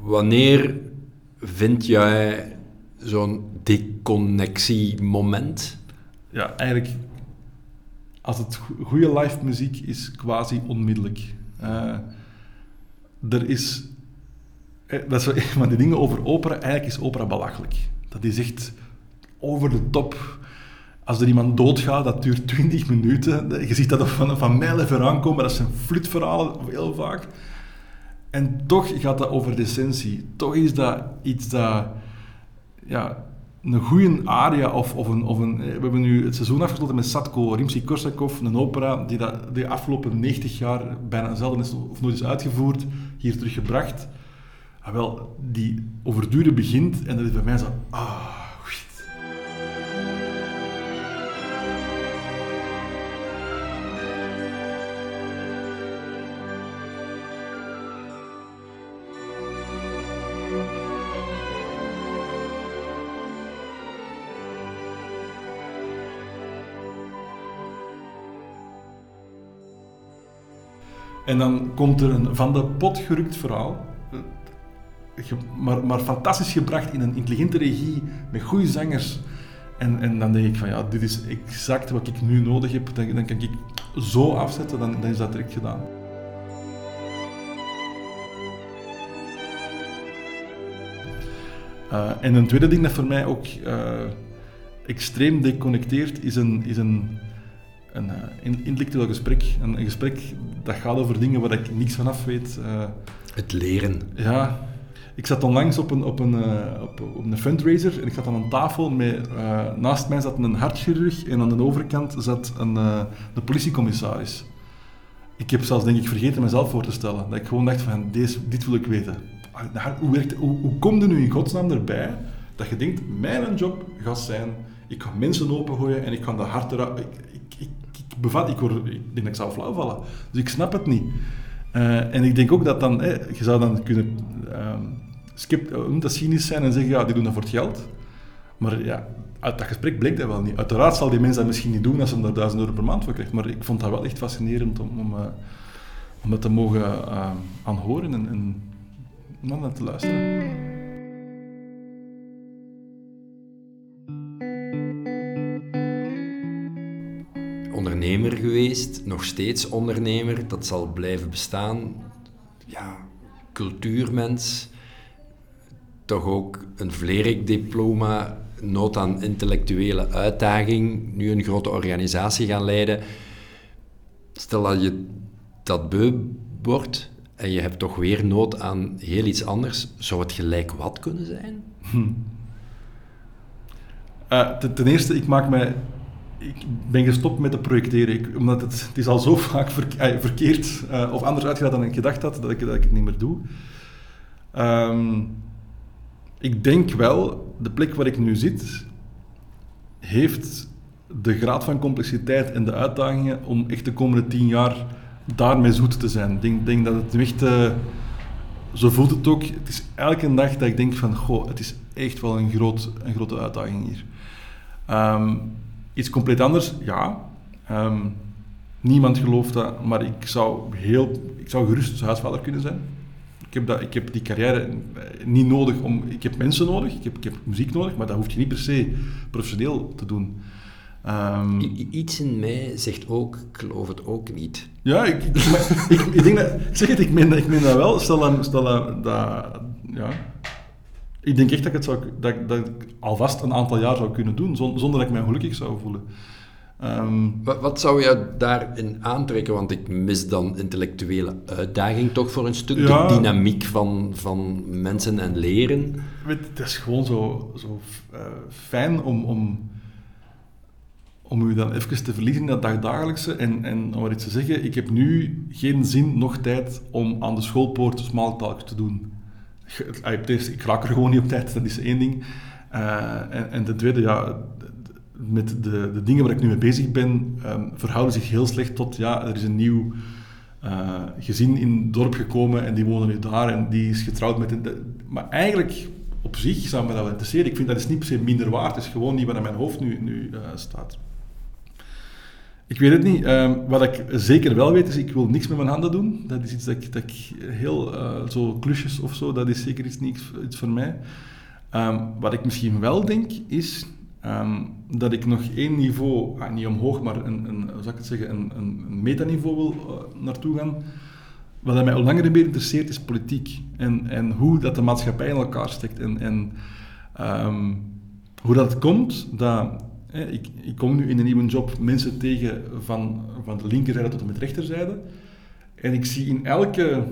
wanneer vind jij zo'n deconnectiemoment? Ja, eigenlijk als het goede live muziek is, quasi onmiddellijk. Uh, er is dat is een van die dingen over opera. Eigenlijk is opera belachelijk. Dat is echt over de top. Als er iemand doodgaat, dat duurt 20 minuten. Je ziet dat van, van mijlen ver aankomen. Dat zijn flutverhalen, heel vaak. En toch gaat dat over de essentie. Toch is dat iets dat... Ja, een goede aria of, of, een, of een... We hebben nu het seizoen afgesloten met Satko Rimsky-Korsakov, een opera die dat, de afgelopen 90 jaar bijna zelden is of nooit is uitgevoerd, hier teruggebracht. Ah, wel, die overduren begint en dat is bij mij zo... Ah, shit. En dan komt er een van de pot gerukt verhaal maar, maar fantastisch gebracht in een intelligente regie, met goede zangers. En, en dan denk ik van ja, dit is exact wat ik nu nodig heb. Dan, dan kan ik zo afzetten, dan, dan is dat direct gedaan. Uh, en een tweede ding dat voor mij ook uh, extreem deconnecteert, is een, is een een uh, intellectueel gesprek. Een, een, gesprek dat gaat over dingen waar ik niks van af weet. Het leren. Ja. Ik zat onlangs op een, op een, uh, op, op, een fundraiser en ik zat aan een tafel met... naast mij zat een hartchirurg en aan de overkant zat een, de politiecommissaris. Ik heb zelfs denk ik vergeten mezelf voor te stellen. Dat ik gewoon dacht van, deze, dit wil ik weten. Ah, hoe, werkt, hoe, hoe kom je nu in godsnaam erbij dat je denkt, mijn job gaat zijn, ik ga mensen opengooien en ik ga de hart eruit... Ik, ik, ik, bevat, ik, word, ik denk dat ik zou flauw vallen. Dus ik snap het niet. Uh, en ik denk ook dat dan, je zou dan kunnen uh, dat cynisch zijn en zeggen, ja, die doen dat voor het geld. Maar ja, uit dat gesprek bleek dat wel niet. Uiteraard zal die mensen dat misschien niet doen als ze daar 1000 euro per maand voor krijgt. Maar ik vond dat wel echt fascinerend om, om, uh, om dat te mogen uh, aanhoren en, en naar te luisteren. Ondernemer geweest, nog steeds ondernemer, dat zal blijven bestaan. Ja, cultuurmens, toch ook een Vlerik-diploma, nood aan intellectuele uitdaging, nu een grote organisatie gaan leiden. Stel dat je dat beu wordt, en je hebt toch weer nood aan heel iets anders, zou het gelijk wat kunnen zijn? Hm. Uh, ten, eerste, ik maak mij ik ben gestopt met te projecteren, omdat het, het is al zo vaak ver, verkeerd uh, of anders uitgegaan dan ik gedacht had, dat ik, dat ik het niet meer doe. Um, ik denk wel, de plek waar ik nu zit, heeft de graad van complexiteit en de uitdagingen om echt de komende tien jaar daarmee zoet te zijn. Ik denk, denk dat het echt, uh, zo voelt het ook, het is elke dag dat ik denk van, goh, het is echt wel een, groot, een grote uitdaging hier. Um, iets compleet anders, ja. Um, niemand gelooft dat, maar ik zou, heel, ik zou gerust huisvader kunnen zijn. Ik heb, dat, ik heb die carrière niet nodig om... Ik heb mensen nodig, ik heb, ik heb muziek nodig, maar dat hoef je niet per se professioneel te doen. Um, Iets in mij zegt ook, ik geloof het ook niet. Ja, ik, ik, ik, ik denk dat, zeg het, ik meen, ik meen dat wel. Stel, dat, stel dat, dat, ja. Ik denk echt dat ik, het zou, dat, dat ik alvast een aantal jaar zou kunnen doen, zonder dat ik mij gelukkig zou voelen. Um, wat, wat, zou je daarin aantrekken? Want ik mis dan intellectuele uitdaging toch voor een stuk. de dynamiek van, van mensen en leren. het is gewoon zo, zo uh, fijn om, om om u dan even te verliezen in dat dagdagelijkse en, en om maar iets te zeggen, ik heb nu geen zin, nog tijd om aan de schoolpoort smalltalk te doen. Ik raak er gewoon niet op tijd, dat is één ding. Uh, en, en de tweede, ja, met de, de dingen waar ik nu mee bezig ben, um, verhouden zich heel slecht tot, ja, er is een nieuw uh, gezin in het dorp gekomen en die wonen nu daar en die is getrouwd met een... Maar eigenlijk, op zich zou me dat wel interesseren. Ik vind dat is niet per se minder waard, het is gewoon niet wat in mijn hoofd nu, nu uh, staat. Ik weet het niet. Ehm, wat ik zeker wel weet is, ik wil niks met mijn handen doen. Dat is iets dat ik, dat ik heel, uh, zo klusjes of zo, dat is zeker iets, niks, iets voor mij. Um, wat ik misschien wel denk, is um, dat ik nog één niveau, ah, niet omhoog, maar een, een, zou ik het zeggen, een, een, metaniveau wil uh, naartoe gaan. Wat mij al langer meer interesseert, is politiek. En, en hoe dat de maatschappij in elkaar steekt. En, en hoe dat komt dat ik, ik, kom nu in een nieuwe job mensen tegen van, van de linkerzijde tot en met rechterzijde. En ik zie in elke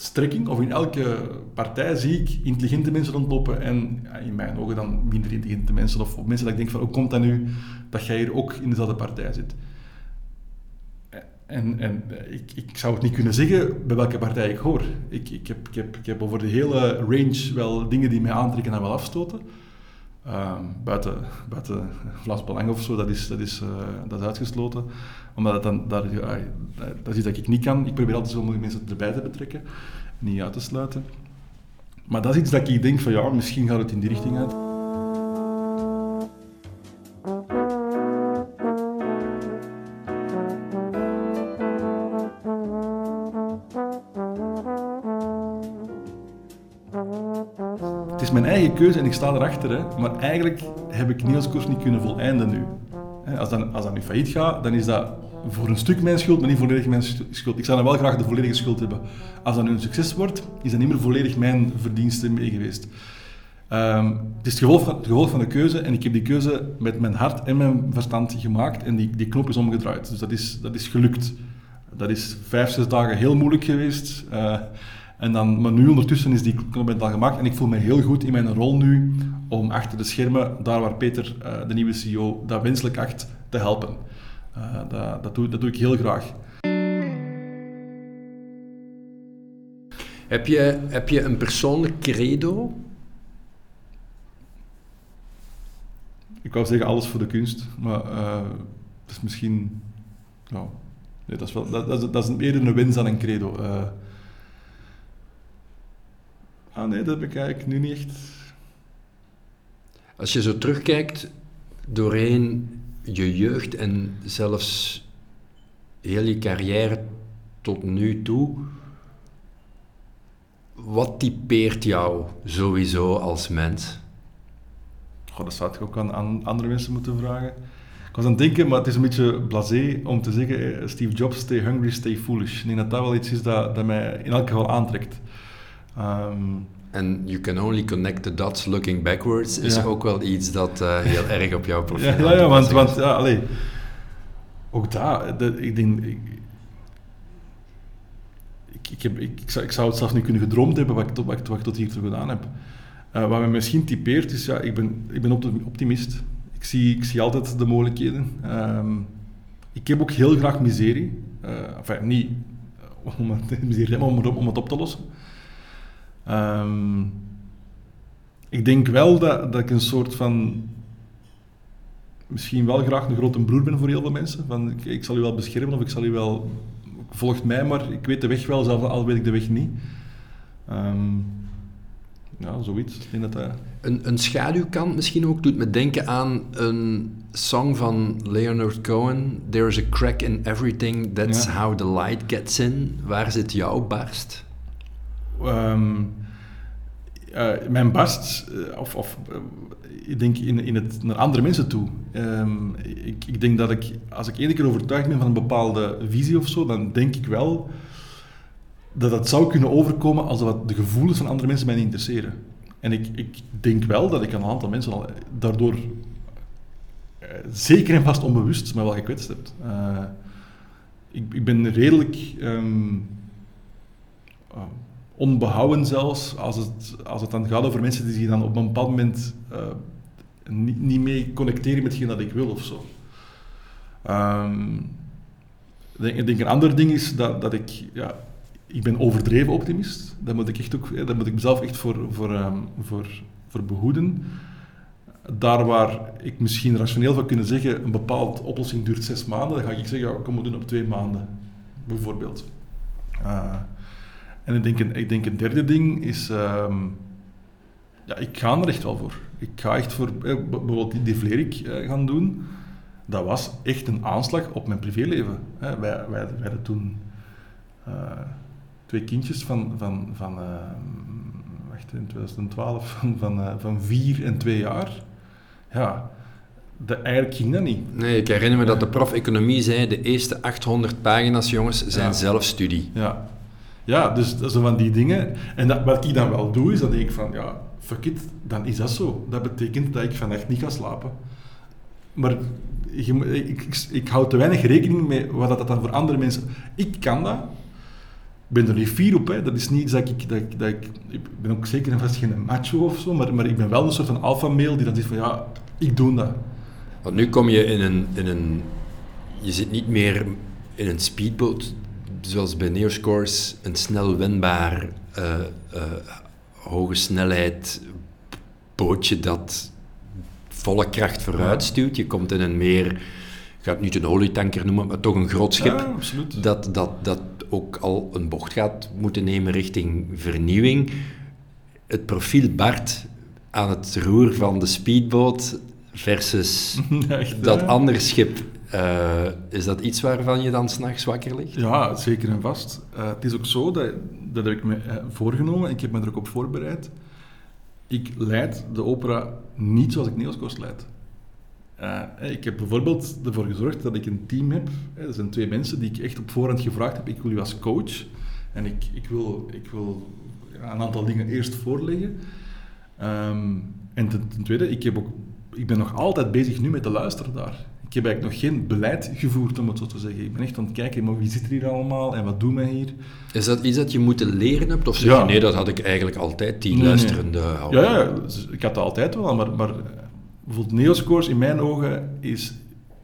strekking of in elke partij zie ik intelligente mensen rondlopen en in mijn ogen dan minder intelligente mensen. Of, mensen dat ik denk van, hoe komt dat nu dat jij hier ook in dezelfde partij zit? En, en ik, ik, zou het niet kunnen zeggen bij welke partij ik hoor. Ik, ik, heb, ik, heb, ik heb over de hele range wel dingen die mij aantrekken en wel afstoten. Um, buiten, buiten Vlaams Belang of zo, dat is, dat is, uh, dat is uitgesloten. Omdat het dan, dat, is iets dat ik niet kan. Ik probeer altijd zoveel mensen erbij te betrekken, niet uit te sluiten. Maar dat is iets dat ik denk van ja, misschien gaat het in die richting uit. is mijn eigen keuze en ik sta erachter. Hè. Maar eigenlijk heb ik Niels Koers niet kunnen voleinden nu. Als dat, als dat nu failliet gaat, dan is dat voor een stuk mijn schuld, maar niet volledig mijn schuld. Ik zou dan wel graag de volledige schuld hebben. Als dat nu een succes wordt, is dat niet meer volledig mijn verdienste mee geweest. Ehm, het is het gevolg, van, de keuze en ik heb die keuze met mijn hart en mijn verstand gemaakt en die, die knop is omgedraaid. Dus dat is, dat is gelukt. Dat is vijf, zes dagen heel moeilijk geweest. Uh, en dan, maar nu ondertussen is die knop al gemaakt en ik voel me heel goed in mijn rol nu om achter de schermen, daar waar Peter, uh, de nieuwe CEO, dat wenselijk acht, te helpen. Uh, dat, dat, doe, dat doe ik heel graag. Heb je, heb je een persoonlijk credo? Ik wou zeggen alles voor de kunst, maar uh, dat is misschien... Nou, nee, dat, is wel, dat, dat, is, dat is eerder een wens dan een credo. Uh, ah nee, dat bekijk ik nu niet echt. Als je zo terugkijkt doorheen je jeugd en zelfs heel je carrière tot nu toe wat typeert jou sowieso als mens? Dat zou ik ook aan, andere mensen moeten vragen. Ik was aan het denken, maar het is een beetje blasé om te zeggen: Steve Jobs, stay hungry, stay foolish. Ik denk dat dat wel iets is dat, dat mij in elk geval aantrekt. Um, en you can only connect the dots looking backwards is ook wel iets dat uh, heel erg op jouw profiel Ja, ja, want, want ja, ook daar, ik denk, ik, heb, ik, ik, zou, ik, zou, het zelfs niet kunnen gedroomd hebben wat ik, tot, wat ik, wat ik tot hier toe gedaan heb. Uh, wat me misschien typeert is, ja, ik ben, ik ben optimist. Ik zie, ik zie altijd de mogelijkheden. Um, ik heb ook heel graag miserie. Uh, enfin, niet om het, miserie, maar om, om het op te lossen. Um, ik denk wel dat, dat ik een soort van misschien wel graag een grote broer ben voor heel veel mensen. Van, ik, ik, zal u wel beschermen of ik zal u wel volgt mij maar, ik weet de weg wel, zelf al weet ik de weg niet. Um, ja, zoiets. Ik dat, een, een schaduwkant misschien ook doet me denken aan een song van Leonard Cohen. There's a crack in everything, that's how the light gets in. Waar zit jouw barst? Um, uh, mijn barst, uh, of, of ik denk in, in het, naar andere mensen toe. Um, ik, ik, denk dat ik, als ik één keer overtuigd ben van een bepaalde visie of zo, dan denk ik wel dat dat zou kunnen overkomen als de gevoelens van andere mensen mij niet interesseren. En ik, ik denk wel dat ik een aantal mensen al daardoor zeker en vast onbewust, maar wel gekwetst heb. Ik, ik, ben redelijk uh, onbehouden zelfs, als het, als het dan gaat over mensen die zich dan op een bepaald moment niet, niet mee connecteren met hetgeen dat ik wil of zo. Um, ik denk een ander ding is dat, dat ik, ja, ik ben overdreven optimist. Daar moet ik echt ook, daar moet ik mezelf echt voor, voor, um, voor, voor behoeden. Daar waar ik misschien rationeel zou kunnen zeggen, een bepaalde oplossing duurt zes maanden, dan ga ik zeggen, ja, kom we doen op twee maanden, bijvoorbeeld. Uh, en ik denk, een, ik denk een derde ding is, um, ja, ik ga er echt wel voor. Ik ga echt voor, eh, bijvoorbeeld die, die Vlerik eh, gaan doen. Dat was echt een aanslag op mijn privéleven. Wij, wij, wij hadden toen uh, twee kindjes van, van, van uh, wacht, in 2012, van, van, uh, van vier en twee jaar. Ja, de, eigenlijk ging dat niet. Nee, ik herinner me dat de prof economie zei, de eerste 800 pagina's, jongens, zijn ja. zelfstudie. Ja. Ja, dus dat zijn van die dingen. En dat, wat ik dan wel doe, is dat ik van, ja, fuck it, dan is dat zo. Dat betekent dat ik vannacht niet ga slapen. Maar ik, ik, ik hou te weinig rekening met wat dat dan voor andere mensen... Ik kan dat. Ben er niet fier op. Hè. Dat is niet dat ik, dat dat ik... Ik ben ook zeker en vast geen macho of zo, maar, maar ik ben wel een soort van alpha-mail die dan zegt van ja, ik doe dat. Want nu kom je in een, in een... Je zit niet meer in een speedboot, zoals bij Neoscores, een snel wendbaar... Uh, uh, hoge snelheid bootje dat volle kracht vooruit stuwt. Je komt in een meer, ik ga het niet een olietanker noemen, maar toch een groot schip. Ja, dat, dat, dat ook al een bocht gaat moeten nemen richting vernieuwing. Het profiel Bart aan het roer van de speedboot versus Echt, dat andere schip. Uh, is dat iets waarvan je dan s'nachts wakker ligt? Ja, zeker en vast. Uh, het is ook zo dat dat heb ik me eh, voorgenomen. Ik heb me er ook op voorbereid. Ik leid de opera niet zoals ik Neoskost leid. Uh, ik heb bijvoorbeeld ervoor gezorgd dat ik een team heb. Er zijn twee mensen die ik echt op voorhand gevraagd heb. Ik wil u als coach. En ik, ik wil, ik wil een aantal dingen eerst voorleggen. Ehm, en ten, ten tweede, ik, heb ook, ik ben nog altijd bezig nu met te luisteren daar. Ik heb eigenlijk nog geen beleid gevoerd, om het zo te zeggen. Ik ben echt aan het kijken, maar wie zit er hier allemaal en wat doen wij hier? Is dat iets dat je moeten leren hebt? Of zeg Ja. je, nee, dat had ik eigenlijk altijd, die Nee, nee. luisterende Ja, ja, dus ik had dat altijd wel, maar, maar bijvoorbeeld Neoscores in mijn ogen is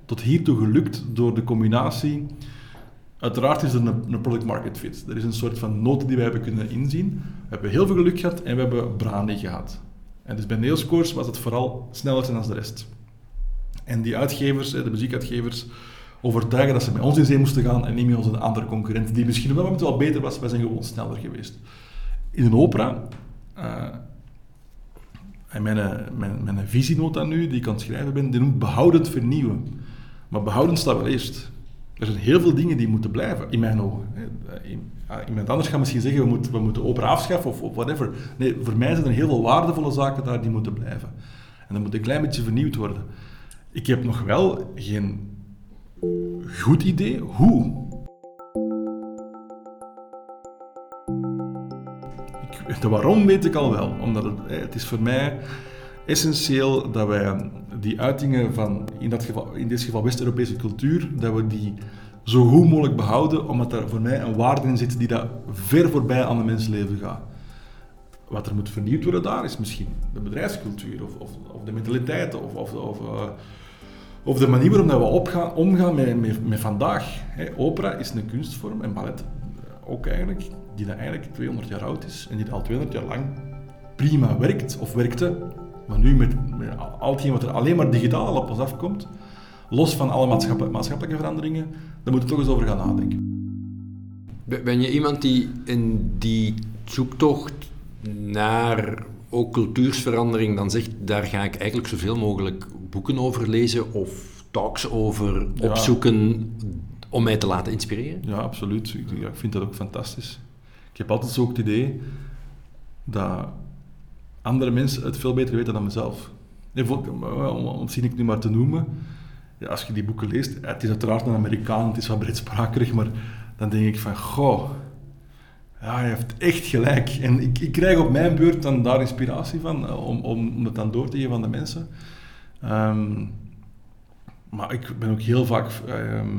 tot hiertoe gelukt door de combinatie. Uiteraard is er een, een product market fit. Er is een soort van nood die wij hebben kunnen inzien. We hebben heel veel geluk gehad en we hebben brani gehad. En dus bij Neoscores was het vooral sneller zijn dan de rest. En die uitgevers, de muziekuitgevers, overtuigen dat ze met ons in zee moesten gaan en niet met onze andere concurrent, die misschien op dat wel beter was, wij zijn gewoon sneller geweest. In een opera, eh, en mijn, eh, mijn, mijn visienota nu, die ik aan het schrijven ben, die noemt behoudend vernieuwen. Maar behoudend staat wel eerst. Er zijn heel veel dingen die moeten blijven, in mijn ogen. In- ja, Iemand anders gaat misschien zeggen, we moeten, we moeten opera afschaffen of, of whatever. Nee, voor mij zijn er heel veel waardevolle zaken daar die moeten blijven. En dat moet een klein beetje vernieuwd worden. Ik heb nog wel geen goed idee hoe. Ik, de waarom weet ik al wel, omdat het, eh, het is voor mij essentieel dat wij die uitingen van, in, dat geval, in dit geval West-Europese cultuur, dat we die zo goed mogelijk behouden, omdat er voor mij een waarde in zit die dat ver voorbij aan het mensleven gaat. Wat er moet vernieuwd worden daar is misschien de bedrijfscultuur of, of, of de mentaliteit of, of, of, eh, of de manier waarop we opgaan, omgaan met, met, met vandaag. Hè, opera is een kunstvorm en ballet ook eigenlijk, die dat eigenlijk 200 jaar oud is en die al 200 jaar lang prima werkt of werkte. Maar nu met, met al hetgeen wat er alleen maar digitaal op ons afkomt, los van alle maatschappelijke, veranderingen, daar moeten we toch eens over gaan nadenken. Ben je iemand die in die zoektocht naar ook cultuursverandering dan zegt, daar ga ik eigenlijk zoveel mogelijk boeken over lezen of talks over Ja. opzoeken om mij te laten inspireren? Ja, absoluut. Ik, ja, ik vind dat ook fantastisch. Ik heb altijd zo ook het idee dat andere mensen het veel beter weten dan mezelf. Om, om zie ik nu maar te noemen. Ja, als je die boeken leest, het is uiteraard een Amerikaan, het is wat breedsprakerig, maar dan denk ik van, goh, ja, hij heeft echt gelijk. En ik, ik krijg op mijn beurt dan daar inspiratie van, eh, om, om, om het dan door te geven aan de mensen. Ehm, maar ik ben ook heel vaak ehm,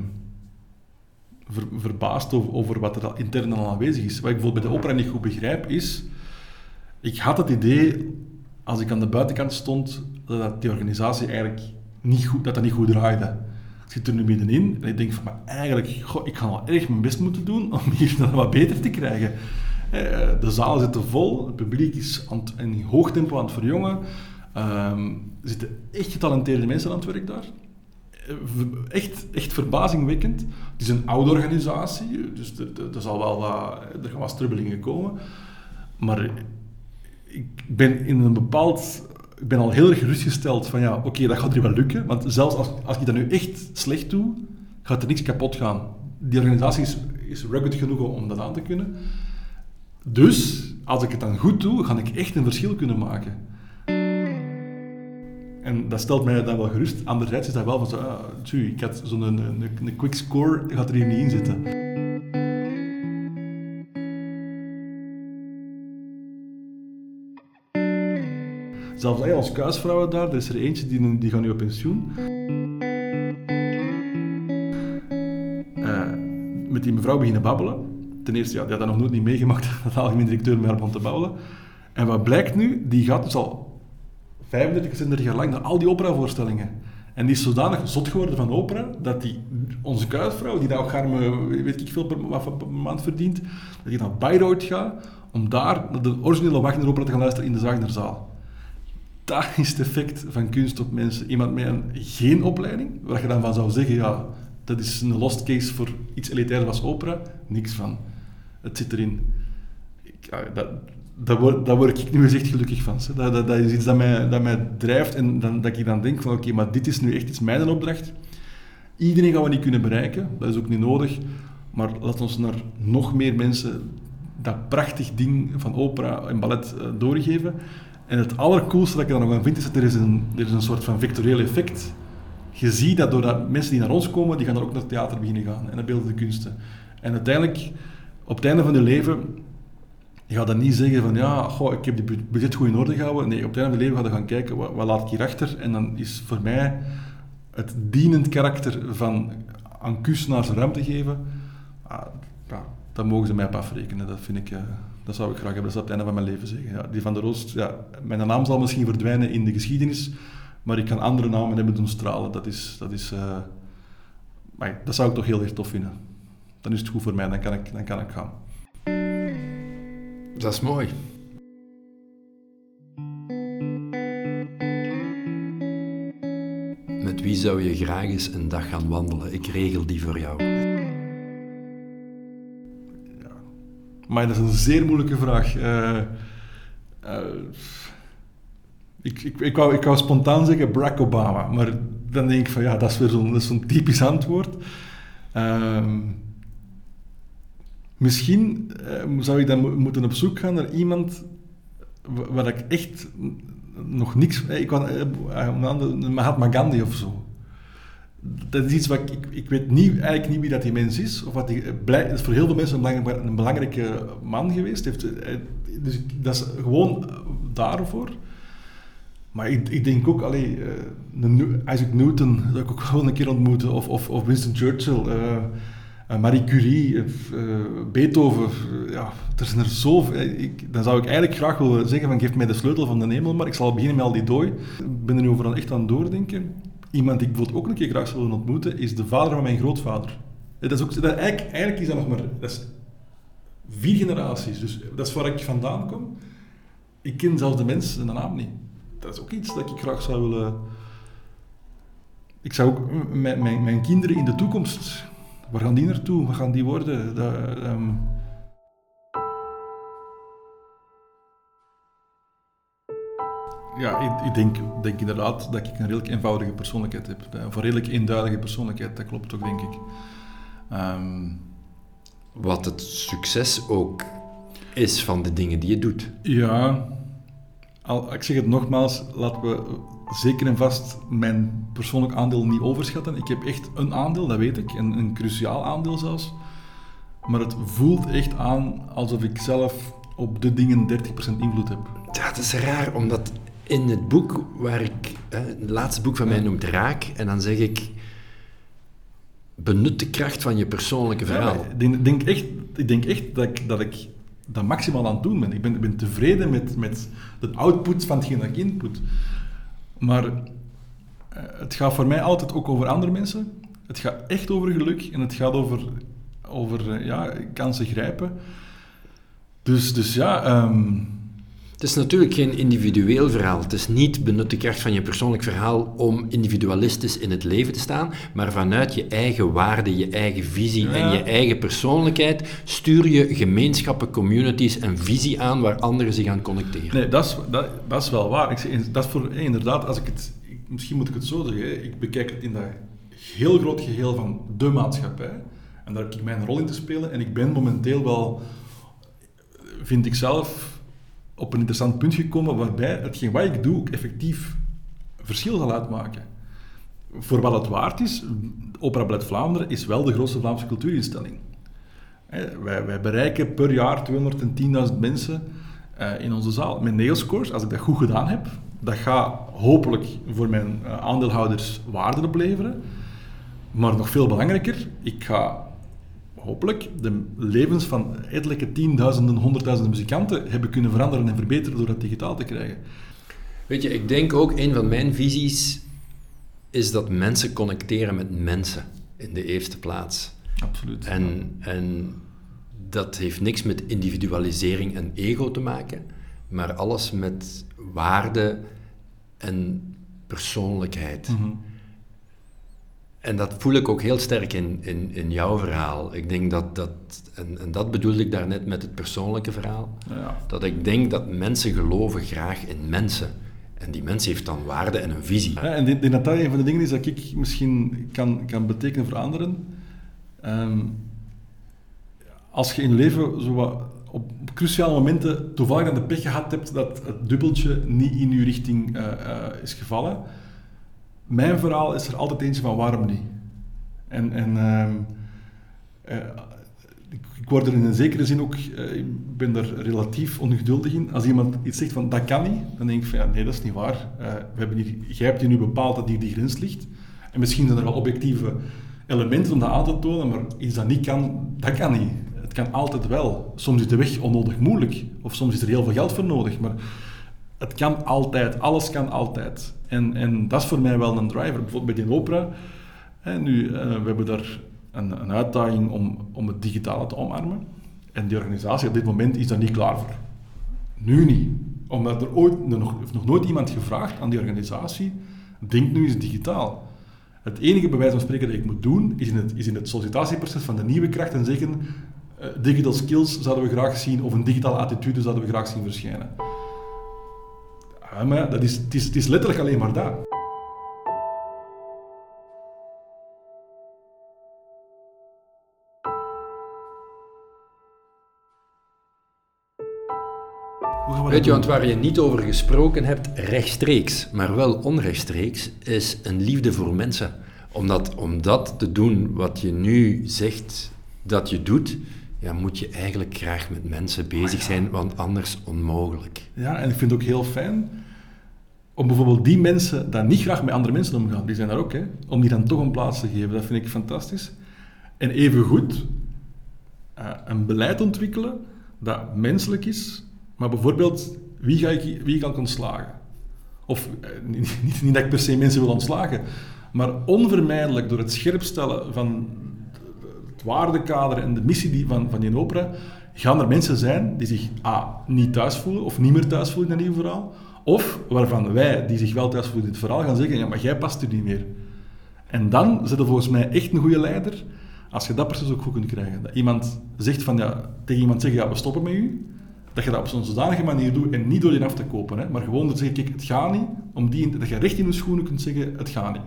ver- verbaasd over, over wat er intern al aanwezig is. Wat ik bijvoorbeeld bij de opera niet goed begrijp is, ik had het idee, als ik aan de buitenkant stond, dat die organisatie eigenlijk niet goed, dat dat niet goed draaide. Ik zit er nu middenin en ik denk van, maar eigenlijk, ik ga al erg mijn best moeten doen om hier dat wat beter te krijgen. Eh, De zalen zitten vol, het publiek is in hoog tempo aan het verjongen. Ehm, er zitten echt getalenteerde mensen aan het werk daar. Eh, Echt, echt verbazingwekkend. Het is een oude organisatie, dus er, er- er zal wel wat, er gaan wat strubbelingen komen. Maar ik ben in een bepaald... Ik ben al heel erg gerustgesteld van ja, oké, dat gaat hier wel lukken. Want zelfs als, als ik dat nu echt slecht doe, gaat er niks kapot gaan. Die organisatie is, is rugged genoeg om dat aan te kunnen. Dus, als ik het dan goed doe, ga ik echt een verschil kunnen maken. En dat stelt mij dan wel gerust. Anderzijds is dat wel van zo, ah, ik had zo'n een, een, een quick score, gaat er hier niet in zitten. Zelfs hey, als kuisvrouwen daar, er is er eentje die, die gaat nu op pensioen. Eh, met die mevrouw beginnen babbelen. Ten eerste, ja, die had dat nog nooit niet meegemaakt dat de algemeen directeur met haar te babbelen. En wat blijkt nu? Die gaat dus al 35, 36 jaar lang naar al die operavoorstellingen. En die is zodanig zot geworden van opera, dat die, onze kuisvrouw, die daar ook garme, weet ik veel per, per maand verdient, dat die naar Bayreuth gaat, om daar naar de originele Wagner-opera te gaan luisteren in de Zagnerzaal. Dat is het effect van kunst op mensen. Iemand met een, geen opleiding, waar je dan van zou zeggen, ja, dat is een lost case voor iets elitair als opera. Niks van. Het zit erin. Ja, dat, daar word, daar word ik nu eens echt gelukkig van. Dat, dat, dat is iets dat mij, dat mij drijft en dan, dat ik dan denk van oké, maar dit is nu echt iets mijn opdracht. Iedereen gaan we niet kunnen bereiken, dat is ook niet nodig. Maar laat ons naar nog meer mensen dat prachtig ding van opera en ballet eh, doorgeven. En het allercoolste dat ik er nog aan vind, is dat er is een, er is een soort van vectorieel effect. Je ziet dat doordat mensen die naar ons komen, die gaan dan ook naar het theater beginnen gaan en naar beeldende kunsten. En uiteindelijk, op het einde van hun leven, Je gaat dan niet zeggen van ja, goh, ik heb die budget goed in orde gehouden. Nee, op het einde van het leven ga je gaan kijken, wat, laat ik hier achter? En dan is voor mij het dienend karakter van aan kunstenaars ruimte geven, ah, ja, dat mogen ze mij op afrekenen. Dat, vind ik, uh, dat zou ik graag hebben. Dat zou het einde van mijn leven zeggen. Ja, die van der Roost, ja, mijn naam zal misschien verdwijnen in de geschiedenis, maar ik kan andere namen hebben doen stralen. Dat, is, dat, is, uh, maar dat zou ik toch heel erg tof vinden. Dan is het goed voor mij, dan kan ik, dan kan ik gaan. Dat is mooi. Met wie zou je graag eens een dag gaan wandelen? Ik regel die voor jou. Ja. Maar dat is een zeer moeilijke vraag. Uh, uh, ik, ik, ik, wou, ik wou spontaan zeggen Barack Obama, maar dan denk ik van ja, dat is weer zo'n zo typisch antwoord. Uh, misschien zou ik dan moeten op zoek gaan naar iemand waar ik echt nog niks... Ik kan, uh, Mahatma Gandhi of zo. Dat is iets wat ik... Ik, weet niet, eigenlijk niet wie dat die mens is. Of wat die, blij, is voor heel veel mensen een, belangrijke man geweest. Heeft, dus dat is gewoon daarvoor. Maar ik, ik denk ook, allee, Isaac Newton zou ik ook gewoon een keer ontmoeten. Of, of, of Winston Churchill. Marie Curie, Beethoven, ja, er zijn er zoveel. Dan zou ik eigenlijk graag willen zeggen van geef mij de sleutel van de hemel, maar ik zal beginnen met al die dooi. Ik ben er nu over echt aan doordenken. Iemand die ik bijvoorbeeld ook een keer graag zou willen ontmoeten, is de vader van mijn grootvader. Dat is ook, dat, eigenlijk, eigenlijk is dat nog maar dat is vier generaties, dus dat is waar ik vandaan kom. Ik ken zelfs de mensen de naam niet. Dat is ook iets dat ik graag zou willen... Ik zou ook mijn, mijn, mijn kinderen in de toekomst Waar gaan die naartoe? Wat gaan die worden? Dat, um... Ja, ik, ik, denk, denk inderdaad dat ik een redelijk eenvoudige persoonlijkheid heb. Een redelijk eenduidige persoonlijkheid, dat klopt ook, denk ik. Um... Wat het succes ook is van de dingen die je doet. Ja, al, ik zeg het nogmaals, laten we zeker en vast mijn persoonlijk aandeel niet overschatten. Ik heb echt een aandeel, dat weet ik, een, een cruciaal aandeel zelfs. Maar het voelt echt aan alsof ik zelf op de dingen 30% invloed heb. Ja, dat is raar, omdat in het boek waar ik, het laatste boek van mij noemt Raak, en dan zeg ik, benut de kracht van je persoonlijke verhaal. Ja, ik, denk, echt, ik denk echt dat ik, dat ik dat maximaal aan het doen ben. Ik ben, ik ben tevreden met, met de output van hetgeen dat ik input. Maar eh, het gaat voor mij altijd ook over andere mensen. Het gaat echt over geluk en het gaat over, over eh, ja, kansen grijpen. Dus, dus ja... Um... Het is natuurlijk geen individueel verhaal. Het is niet benut de kracht van je persoonlijk verhaal om individualistisch in het leven te staan, maar vanuit je eigen waarde, je eigen visie en je eigen persoonlijkheid stuur je gemeenschappen, communities en visie aan waar anderen zich aan connecteren. Nee, dat is, dat, dat is wel waar. Ik dat is voor, inderdaad, als ik het, misschien moet ik het zo zeggen, ik bekijk het in dat heel groot geheel van de maatschappij. En daar heb ik mijn rol in te spelen. En ik ben momenteel wel, vind ik zelf, op een interessant punt gekomen waarbij hetgeen wat ik doe ook effectief verschil zal uitmaken. Voor wat het waard is, Opera Ballet Vlaanderen is wel de grootste Vlaamse cultuurinstelling. Wij, wij bereiken per jaar 210.000 mensen uh, in onze zaal. Met Neoscores, als ik dat goed gedaan heb, dat gaat hopelijk voor mijn uh, aandeelhouders waarde opleveren. Maar nog veel belangrijker, ik ga hopelijk de levens van ettelijke tienduizenden, honderdduizenden muzikanten hebben kunnen veranderen en verbeteren door dat digitaal te krijgen. Weet je, ik denk ook een van mijn visies is dat mensen connecteren met mensen in de eerste plaats. Absoluut. En, en dat heeft niks met individualisering en ego te maken, maar alles met waarde en persoonlijkheid. Mm en dat voel ik ook heel sterk in, in, in jouw verhaal. Ik denk dat dat, en, en dat bedoelde ik daarnet met het persoonlijke verhaal, ja. dat ik denk dat mensen geloven graag in mensen. En die mens heeft dan waarde en een visie. Ja, en ik denk dat dat een van de dingen is dat ik misschien kan, kan betekenen voor anderen. Ehm, als je in je leven zo wat op cruciale momenten toevallig aan de pech gehad hebt dat het dubbeltje niet in je richting uh, uh, is gevallen, mijn verhaal is er altijd eentje van waarom niet. En, en uh, ik, ik word er in een zekere zin ook, uh, ik ben daar relatief ongeduldig in. Als iemand iets zegt van dat kan niet, dan denk ik van ja, nee, dat is niet waar. Uh, we hebben hier, jij hebt nu bepaald dat hier die grens ligt. En misschien zijn er wel objectieve elementen om dat aan te tonen, maar iets dat niet kan, dat kan niet. Het kan altijd wel. Soms is de weg onnodig moeilijk, of soms is er heel veel geld voor nodig, maar het kan altijd, alles kan altijd. En, en dat is voor mij wel een driver. Bijvoorbeeld bij die opera, hè, nu, uh, we hebben daar een, een uitdaging om, om het digitale te omarmen. En die organisatie op dit moment is daar niet klaar voor. Nu niet. Omdat er ooit, nog, nooit iemand gevraagd aan die organisatie, denk nu eens digitaal. Het enige bewijs van spreken dat ik moet doen, is in het, is in het sollicitatieproces van de nieuwe kracht en zeggen, uh, digital skills zouden we graag zien, of een digitale attitude zouden we graag zien verschijnen. Ja, maar dat is, het, is, het is letterlijk alleen maar dat. Weet je, want waar je niet over gesproken hebt, rechtstreeks, maar wel onrechtstreeks, is een liefde voor mensen. Omdat om dat te doen wat je nu zegt dat je doet, ja, moet je eigenlijk graag met mensen bezig zijn, want anders onmogelijk. Ja, en ik vind het ook heel fijn om bijvoorbeeld die mensen die niet graag met andere mensen omgaan, die zijn daar ook, hè, om die dan toch een plaats te geven. Dat vind ik fantastisch. En evengoed uh, een beleid ontwikkelen dat menselijk is, maar bijvoorbeeld, wie ga ik, wie kan ik ontslagen? Of eh, niet, niet, dat ik per se mensen wil ontslagen, maar onvermijdelijk door het scherpstellen van waardekader en de missie die, van, van die opera, gaan er mensen zijn die zich A, niet thuis voelen of niet meer thuis voelen in dat nieuwe verhaal, of waarvan wij, die zich wel thuis voelen in het verhaal, gaan zeggen, ja, maar jij past er niet meer. En dan zit er volgens mij echt een goede leider, als je dat precies ook goed kunt krijgen. Dat iemand zegt van, ja, tegen iemand zeggen, ja, we stoppen met u, dat je dat op zo'n zodanige manier doet en niet door je af te kopen, hè, maar gewoon te zeggen, kijk, het gaat niet, om die, dat je recht in je schoenen kunt zeggen, het gaat niet.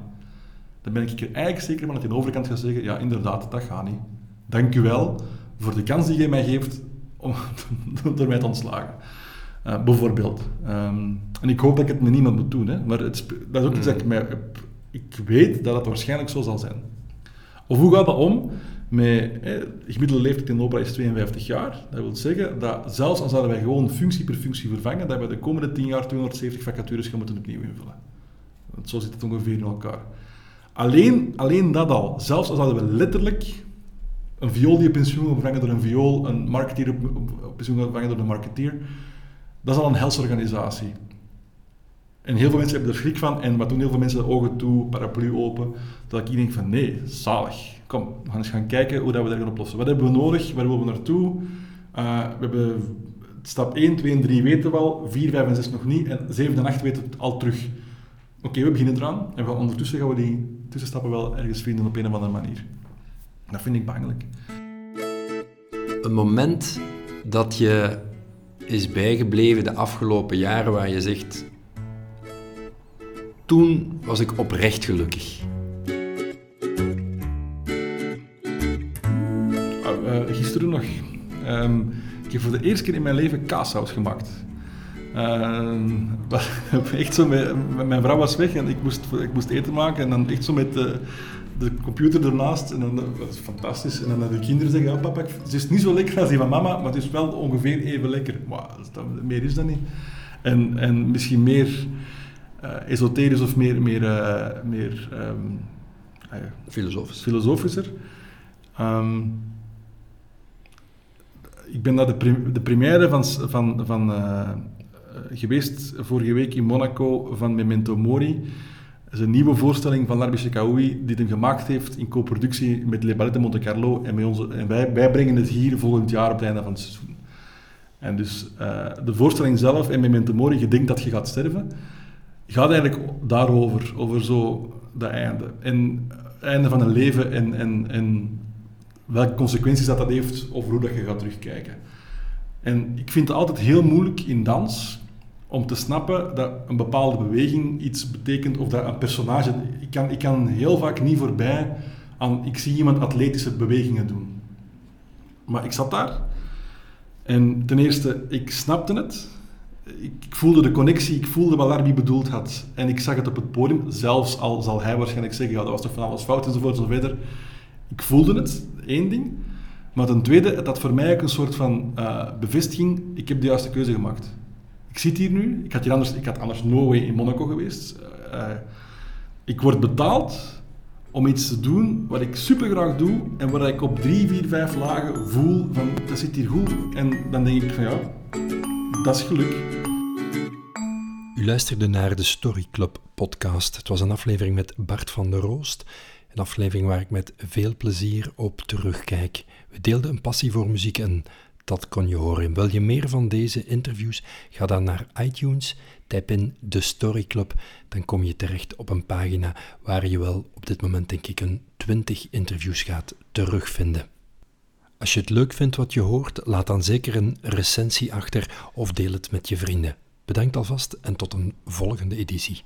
Dan ben ik er eigenlijk zeker van dat je aan de overkant gaat zeggen, ja, inderdaad, dat gaat niet. Dank u wel voor de kans die jij mij geeft om door mij te ontslagen. Uh, bijvoorbeeld. Um, en ik hoop dat ik het met niemand moet doen, hè, maar het, dat is ook iets dat ik mij... Ik weet dat het waarschijnlijk zo zal zijn. Of hoe gaat dat om met, de gemiddelde leeftijd in Opera is 52 jaar. Dat wil zeggen dat zelfs als wij gewoon functie per functie vervangen, dat we de komende 10 jaar 270 vacatures gaan moeten opnieuw invullen. Want zo zit het ongeveer in elkaar. Alleen, alleen dat al, zelfs als hadden we letterlijk een viool die op pensioen vervangen door een viool, een marketeer op, op pensioen vervangen door een marketeer, dat is al een helse organisatie. En heel veel mensen hebben er schrik van, en wat doen heel veel mensen? Ogen toe, paraplu open. Dat ik denk van nee, zalig. Kom, we gaan eens gaan kijken hoe dat we dat gaan oplossen. Wat hebben we nodig? Waar willen we naartoe? Uh, we hebben stap 1, 2 en 3 weten we al, 4, 5 en 6 nog niet, en 7 en 8 weten we al terug. Oké, we beginnen eraan, en we, ondertussen gaan we die tussenstappen wel ergens vinden op een of andere manier. Dat vind ik bangelijk. Een moment dat je is bijgebleven de afgelopen jaren waar je zegt, toen was ik oprecht gelukkig. Uh, gisteren nog. Um, ik heb voor de eerste keer in mijn leven kaassaus gemaakt. Uh, echt zo met, mijn vrouw was weg en ik moest, ik moest eten maken en dan echt zo met de, de computer ernaast. En dan, dat is fantastisch. En dan de kinderen zeggen, ja papa, het is niet zo lekker als die van mama, maar het is wel ongeveer even lekker. Maar meer is dat niet. En, en misschien meer uh, esoterisch of meer, meer, uh, meer um, Filosofisch. filosofischer. Um, ik ben naar de, prim de première van, van, van uh, geweest vorige week in Monaco van Memento Mori. Dat is een nieuwe voorstelling van Larbi Shekaoui die hem gemaakt heeft in co-productie met Le Ballet de Monte Carlo. En, met onze, en wij, brengen het hier volgend jaar op het einde van het seizoen. En dus uh, de voorstelling zelf en Memento Mori, je denkt dat je gaat sterven, gaat eigenlijk daarover, over zo dat einde. En het einde van een leven en, en, en welke consequenties dat, dat heeft over hoe dat je gaat terugkijken. En ik vind het altijd heel moeilijk in dans om te snappen dat een bepaalde beweging iets betekent of dat een personage... Ik kan, ik kan heel vaak niet voorbij aan... Ik zie iemand atletische bewegingen doen. Maar ik zat daar en ten eerste, ik snapte het. Ik, voelde de connectie, ik voelde wat Larbi bedoeld had. En ik zag het op het podium, zelfs al zal hij waarschijnlijk zeggen, ja, dat was toch van alles fout enzovoort enzovoort. Ik voelde het, één ding. Maar ten tweede, dat voor mij ook een soort van uh, bevestiging, ik heb de juiste keuze gemaakt. Ik zit hier nu, ik had, hier anders, ik had anders no way in Monaco geweest. Uh, ik word betaald om iets te doen wat ik super graag doe en waar ik op drie, vier, vijf lagen voel van dat zit hier goed. En dan denk ik van ja, dat is geluk. U luisterde naar de Story Club podcast. Het was een aflevering met Bart van der Roost. Een aflevering waar ik met veel plezier op terugkijk. We deelden een passie voor muziek en dat kon je horen. Wil je meer van deze interviews? Ga dan naar iTunes, typ in de Story Club, dan kom je terecht op een pagina waar je wel op dit moment denk ik een 20 interviews gaat terugvinden. Als je het leuk vindt wat je hoort, laat dan zeker een recensie achter of deel het met je vrienden. Bedankt alvast en tot een volgende editie.